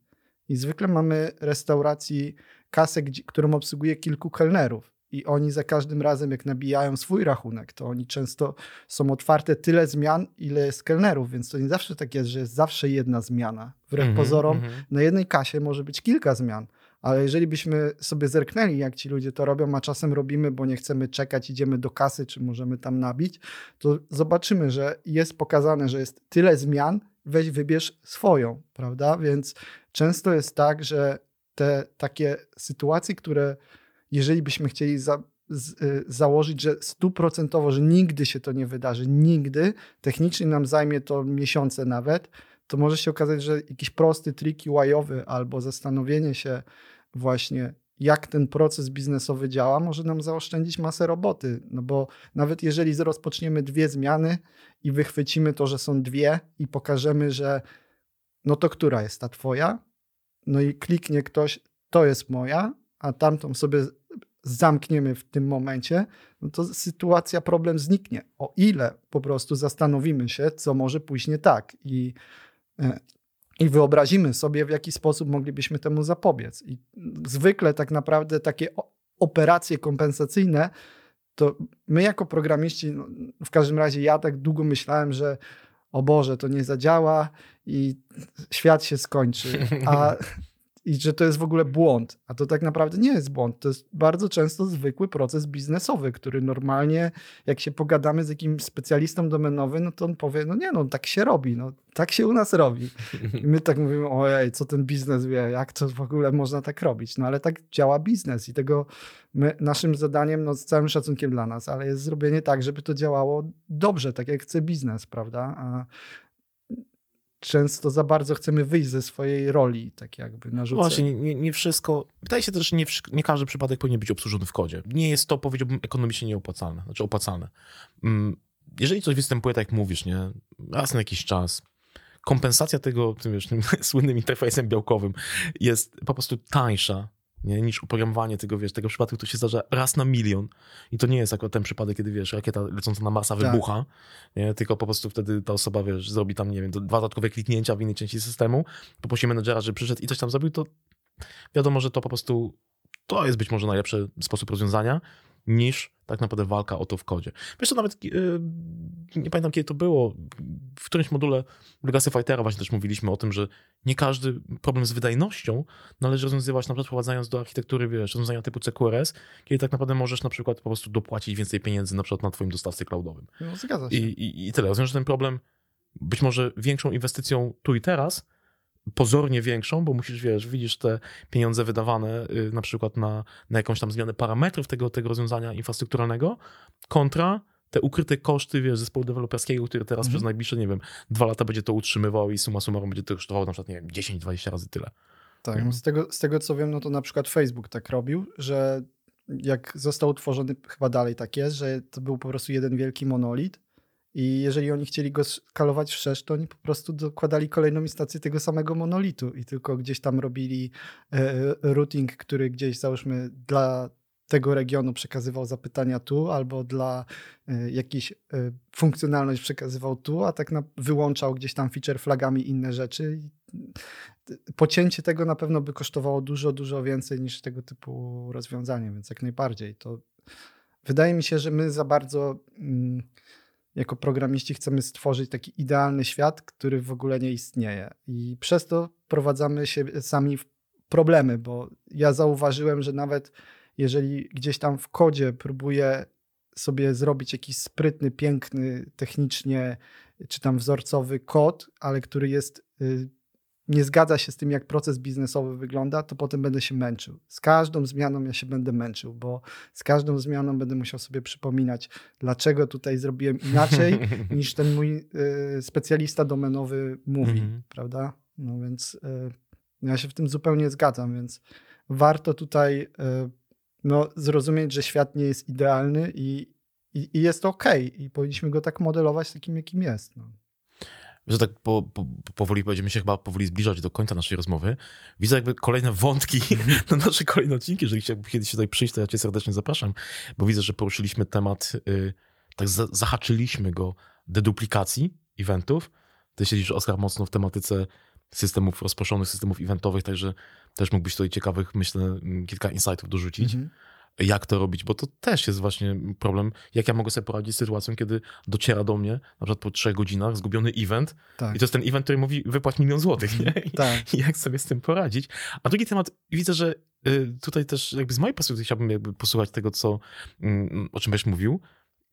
i zwykle mamy restauracji kasę, którą obsługuje kilku kelnerów. I oni za każdym razem, jak nabijają swój rachunek, to oni często są otwarte tyle zmian, ile jest kelnerów, więc to nie zawsze tak jest, że jest zawsze jedna zmiana. Wbrew mm -hmm, pozorom, mm -hmm. na jednej kasie może być kilka zmian. Ale jeżeli byśmy sobie zerknęli, jak ci ludzie to robią, a czasem robimy, bo nie chcemy czekać, idziemy do kasy, czy możemy tam nabić, to zobaczymy, że jest pokazane, że jest tyle zmian, weź wybierz swoją, prawda? Więc często jest tak, że te takie sytuacje, które jeżeli byśmy chcieli za, z, y, założyć, że stuprocentowo, że nigdy się to nie wydarzy, nigdy, technicznie nam zajmie to miesiące nawet, to może się okazać, że jakiś prosty trik UI-owy albo zastanowienie się właśnie, jak ten proces biznesowy działa, może nam zaoszczędzić masę roboty. No bo nawet jeżeli rozpoczniemy dwie zmiany i wychwycimy to, że są dwie i pokażemy, że no to która jest ta twoja? No i kliknie ktoś, to jest moja, a tamtą sobie zamkniemy w tym momencie, no to sytuacja, problem zniknie. O ile po prostu zastanowimy się, co może pójść nie tak i, e, i wyobrazimy sobie, w jaki sposób moglibyśmy temu zapobiec. I zwykle tak naprawdę takie operacje kompensacyjne, to my jako programiści, no w każdym razie ja tak długo myślałem, że o Boże, to nie zadziała i świat się skończy. A *laughs* i że to jest w ogóle błąd. A to tak naprawdę nie jest błąd. To jest bardzo często zwykły proces biznesowy, który normalnie, jak się pogadamy z jakimś specjalistą domenowym, no to on powie, no nie, no tak się robi, no tak się u nas robi. I my tak mówimy, ojej, co ten biznes wie, jak to w ogóle można tak robić. No ale tak działa biznes i tego my, naszym zadaniem, no z całym szacunkiem dla nas, ale jest zrobienie tak, żeby to działało dobrze, tak jak chce biznes, prawda? A często za bardzo chcemy wyjść ze swojej roli, tak jakby narzucać. Właśnie, nie, nie wszystko. Wydaje się też, że nie, nie każdy przypadek powinien być obsłużony w kodzie. Nie jest to, powiedziałbym, ekonomicznie nieopłacalne, znaczy opłacalne. Mm, jeżeli coś występuje, tak jak mówisz, nie, raz na jakiś czas, kompensacja tego, tym, wiesz, tym *laughs* słynnym interfejsem białkowym jest po prostu tańsza nie, niż oprogramowanie tego, wiesz, tego przypadku, to się zdarza raz na milion. I to nie jest akurat ten przypadek, kiedy, wiesz, rakieta lecąca na Marsa tak. wybucha, nie, tylko po prostu wtedy ta osoba, wiesz, zrobi tam, nie wiem, dwa dodatkowe kliknięcia w innej części systemu, poprosi menedżera, że przyszedł i coś tam zrobił, to wiadomo, że to po prostu, to jest być może najlepszy sposób rozwiązania, niż tak naprawdę walka o to w kodzie. Wiesz co, nawet yy, nie pamiętam kiedy to było, w którymś module Legacy Fightera właśnie też mówiliśmy o tym, że nie każdy problem z wydajnością należy rozwiązywać na przykład wprowadzając do architektury, wiesz, rozwiązania typu CQRS, kiedy tak naprawdę możesz na przykład po prostu dopłacić więcej pieniędzy na przykład na twoim dostawcy cloudowym. No, zgadza się. I, i, I tyle. Rozwiążesz ten problem być może większą inwestycją tu i teraz, pozornie większą, bo musisz, wiesz, widzisz te pieniądze wydawane y, na przykład na, na jakąś tam zmianę parametrów tego, tego rozwiązania infrastrukturalnego, kontra te ukryte koszty, wiesz, zespołu deweloperskiego, który teraz mhm. przez najbliższe, nie wiem, dwa lata będzie to utrzymywał i suma summarum będzie to kosztowało na przykład, nie wiem, 10-20 razy tyle. Tak, no z tego, z tego co wiem, no to na przykład Facebook tak robił, że jak został utworzony, chyba dalej tak jest, że to był po prostu jeden wielki monolit i jeżeli oni chcieli go skalować wszerz, to oni po prostu dokładali kolejną instancję tego samego monolitu i tylko gdzieś tam robili e, routing, który gdzieś załóżmy dla tego regionu przekazywał zapytania tu, albo dla y, jakiejś y, funkcjonalność przekazywał tu, a tak na, wyłączał gdzieś tam feature flagami inne rzeczy. Pocięcie tego na pewno by kosztowało dużo, dużo więcej niż tego typu rozwiązanie, więc jak najbardziej. To wydaje mi się, że my za bardzo mm, jako programiści chcemy stworzyć taki idealny świat, który w ogóle nie istnieje. I przez to prowadzamy się sami w problemy, bo ja zauważyłem, że nawet jeżeli gdzieś tam w kodzie próbuję sobie zrobić jakiś sprytny, piękny, technicznie czy tam wzorcowy kod, ale który jest y, nie zgadza się z tym, jak proces biznesowy wygląda, to potem będę się męczył. Z każdą zmianą ja się będę męczył, bo z każdą zmianą będę musiał sobie przypominać, dlaczego tutaj zrobiłem inaczej, *laughs* niż ten mój y, specjalista domenowy mówi, mm -hmm. prawda? No więc y, ja się w tym zupełnie zgadzam, więc warto tutaj y, no, zrozumieć, że świat nie jest idealny i, i, i jest ok, i powinniśmy go tak modelować takim, jakim jest. No. Że tak po, po, powoli będziemy się chyba powoli zbliżać do końca naszej rozmowy. Widzę jakby kolejne wątki *laughs* na nasze kolejne odcinki. Jeżeli kiedyś tutaj przyjść, to ja cię serdecznie zapraszam, bo widzę, że poruszyliśmy temat, y, tak za, zahaczyliśmy go deduplikacji eventów. Ty siedzisz, Oskar, mocno w tematyce systemów rozproszonych, systemów eventowych, także też mógłbyś tutaj ciekawych, myślę, mm, kilka insightów dorzucić. Mhm. Jak to robić, bo to też jest właśnie problem, jak ja mogę sobie poradzić z sytuacją, kiedy dociera do mnie, na przykład po trzech godzinach, zgubiony event tak. i to jest ten event, który mówi wypłać milion złotych, nie? I, tak. I *laughs* jak sobie z tym poradzić. A drugi temat, widzę, że y, tutaj też jakby z mojej perspektywy chciałbym jakby posłuchać tego, co, mm, o czym będziesz mówił,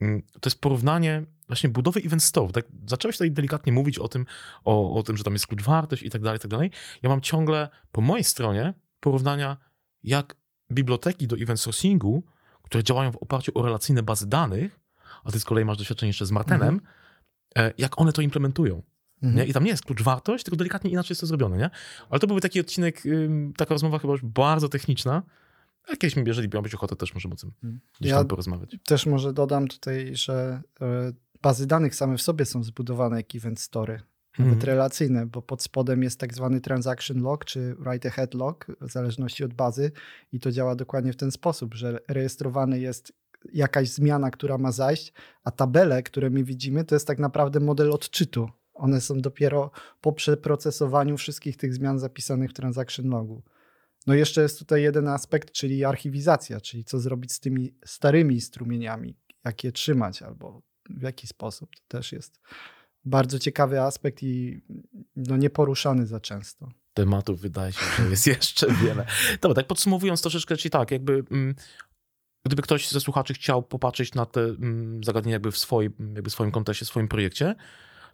mm, to jest porównanie właśnie budowy event store. Tak, zacząłeś tutaj delikatnie mówić o tym, o, o tym, że tam jest klucz wartość i tak dalej, i tak dalej. Ja mam ciągle po mojej stronie porównania, jak biblioteki do event sourcingu, które działają w oparciu o relacyjne bazy danych, a ty z kolei masz doświadczenie jeszcze z Martenem, mhm. jak one to implementują. Mhm. Nie? I tam nie jest klucz wartość, tylko delikatnie inaczej jest to zrobione. Nie? Ale to byłby taki odcinek, taka rozmowa chyba już bardzo techniczna. A kiedyś, jeżeli miałbyś ochotę, też możemy o tym mhm. gdzieś ja tam porozmawiać. Też może dodam tutaj, że e, bazy danych same w sobie są zbudowane jak event story, nawet mm. relacyjne, bo pod spodem jest tak zwany transaction log czy write ahead log, w zależności od bazy i to działa dokładnie w ten sposób, że rejestrowany jest jakaś zmiana, która ma zajść, a tabele, które my widzimy, to jest tak naprawdę model odczytu. One są dopiero po przeprocesowaniu wszystkich tych zmian zapisanych w transaction logu. No jeszcze jest tutaj jeden aspekt, czyli archiwizacja, czyli co zrobić z tymi starymi strumieniami, jak je trzymać albo w jaki sposób. To też jest bardzo ciekawy aspekt i no, nieporuszany za często. Tematów wydaje się, że jest jeszcze wiele. Dobra, tak podsumowując troszeczkę, czyli tak, jakby mm, gdyby ktoś ze słuchaczy chciał popatrzeć na te mm, zagadnienia jakby w swoim, jakby swoim kontekście, w swoim projekcie,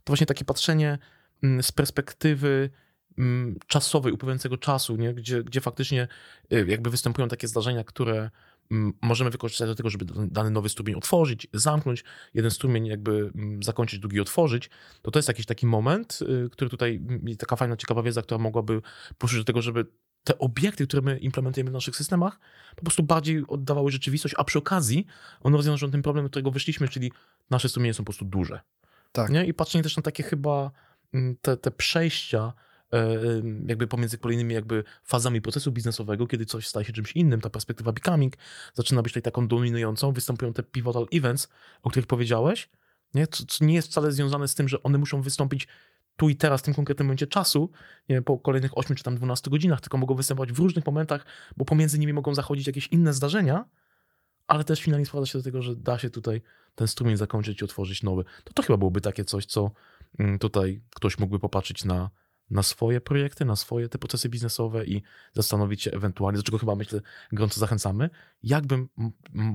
to właśnie takie patrzenie mm, z perspektywy czasowej, upływającego czasu, nie? Gdzie, gdzie faktycznie y, jakby występują takie zdarzenia, które możemy wykorzystać do tego, żeby dany nowy strumień otworzyć, zamknąć, jeden strumień jakby zakończyć, drugi otworzyć, to to jest jakiś taki moment, y, który tutaj, taka fajna, ciekawa wiedza, która mogłaby posłużyć do tego, żeby te obiekty, które my implementujemy w naszych systemach, po prostu bardziej oddawały rzeczywistość, a przy okazji one rozwiążą ten problem, do którego wyszliśmy, czyli nasze strumienie są po prostu duże. Tak. Nie? I patrzenie też na takie chyba te, te przejścia, jakby pomiędzy kolejnymi jakby fazami procesu biznesowego, kiedy coś staje się czymś innym, ta perspektywa becoming zaczyna być tutaj taką dominującą, występują te pivotal events, o których powiedziałeś, nie? Co, co nie jest wcale związane z tym, że one muszą wystąpić tu i teraz, w tym konkretnym momencie czasu, nie wiem, po kolejnych 8 czy tam 12 godzinach, tylko mogą występować w różnych momentach, bo pomiędzy nimi mogą zachodzić jakieś inne zdarzenia, ale też finalnie sprowadza się do tego, że da się tutaj ten strumień zakończyć i otworzyć nowy. To to chyba byłoby takie coś, co mm, tutaj ktoś mógłby popatrzeć na, na swoje projekty, na swoje te procesy biznesowe i zastanowić się ewentualnie, do czego chyba myślę gorąco zachęcamy, jakbym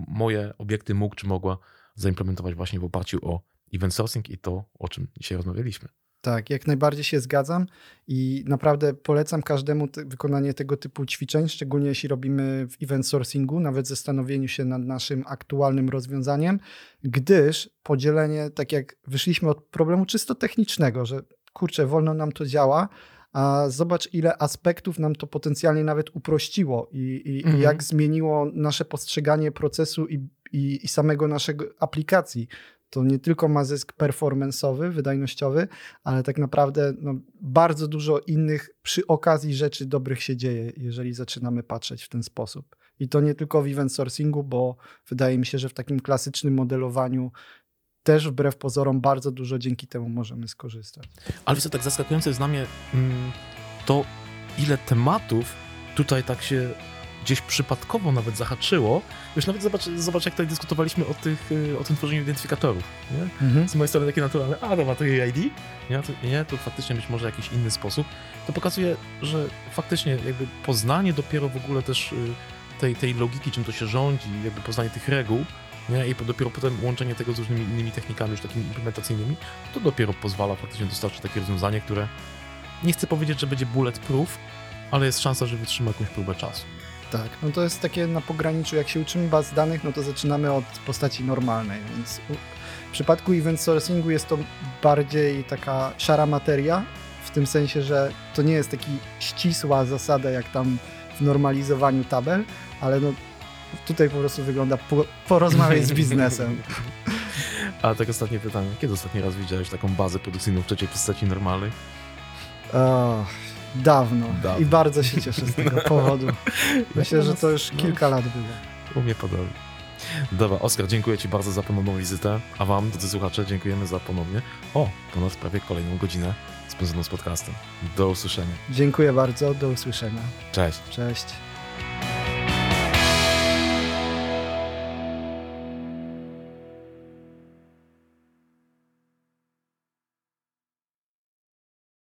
moje obiekty mógł czy mogła zaimplementować właśnie w oparciu o event sourcing i to, o czym dzisiaj rozmawialiśmy. Tak, jak najbardziej się zgadzam i naprawdę polecam każdemu te, wykonanie tego typu ćwiczeń, szczególnie jeśli robimy w event sourcingu, nawet zastanowieniu się nad naszym aktualnym rozwiązaniem, gdyż podzielenie, tak jak wyszliśmy od problemu czysto technicznego, że kurczę, wolno nam to działa, a zobacz, ile aspektów nam to potencjalnie nawet uprościło i, i, Mhm. i jak zmieniło nasze postrzeganie procesu i, i, samego naszego aplikacji. To nie tylko ma zysk performanceowy, wydajnościowy, ale tak naprawdę no, bardzo dużo innych przy okazji rzeczy dobrych się dzieje, jeżeli zaczynamy patrzeć w ten sposób. I to nie tylko w event sourcingu, bo wydaje mi się, że w takim klasycznym modelowaniu też wbrew pozorom bardzo dużo dzięki temu możemy skorzystać. Ale co, tak zaskakujące jest dla mnie mm, to, ile tematów tutaj tak się gdzieś przypadkowo nawet zahaczyło. Wiesz, nawet zobacz, zobacz jak tutaj dyskutowaliśmy o, tych, y, o tym tworzeniu identyfikatorów. Nie? Z mojej strony takie naturalne, a dobra, to jej ID, nie, to, nie, to faktycznie być może jakiś inny sposób. To pokazuje, że faktycznie jakby poznanie dopiero w ogóle też y, tej, tej logiki, czym to się rządzi, jakby poznanie tych reguł, nie? i dopiero potem łączenie tego z różnymi innymi technikami już takimi implementacyjnymi, to dopiero pozwala faktycznie dostarczyć takie rozwiązanie, które nie chcę powiedzieć, że będzie bulletproof, ale jest szansa, że wytrzyma jakąś próbę czasu. Tak, no to jest takie na pograniczu, jak się uczymy baz danych, no to zaczynamy od postaci normalnej, więc w przypadku event sourcingu jest to bardziej taka szara materia, w tym sensie, że to nie jest taki ścisła zasada, jak tam w normalizowaniu tabel, ale no tutaj po prostu wygląda po, porozmawiać z biznesem. *laughs* A tak ostatnie pytanie, kiedy ostatni raz widziałeś taką bazę produkcyjną w trzeciej postaci normalnej? O, dawno. Dawno. i bardzo się cieszę z tego *laughs* powodu. Myślę, że to już No. kilka lat było. U mnie podobnie. Dobra, Oskar, dziękuję Ci bardzo za ponowną wizytę, a Wam, drodzy słuchacze, dziękujemy za ponownie, o, ponad prawie kolejną godzinę spędzoną z podcastem. Do usłyszenia. Dziękuję bardzo, do usłyszenia. Cześć. Cześć.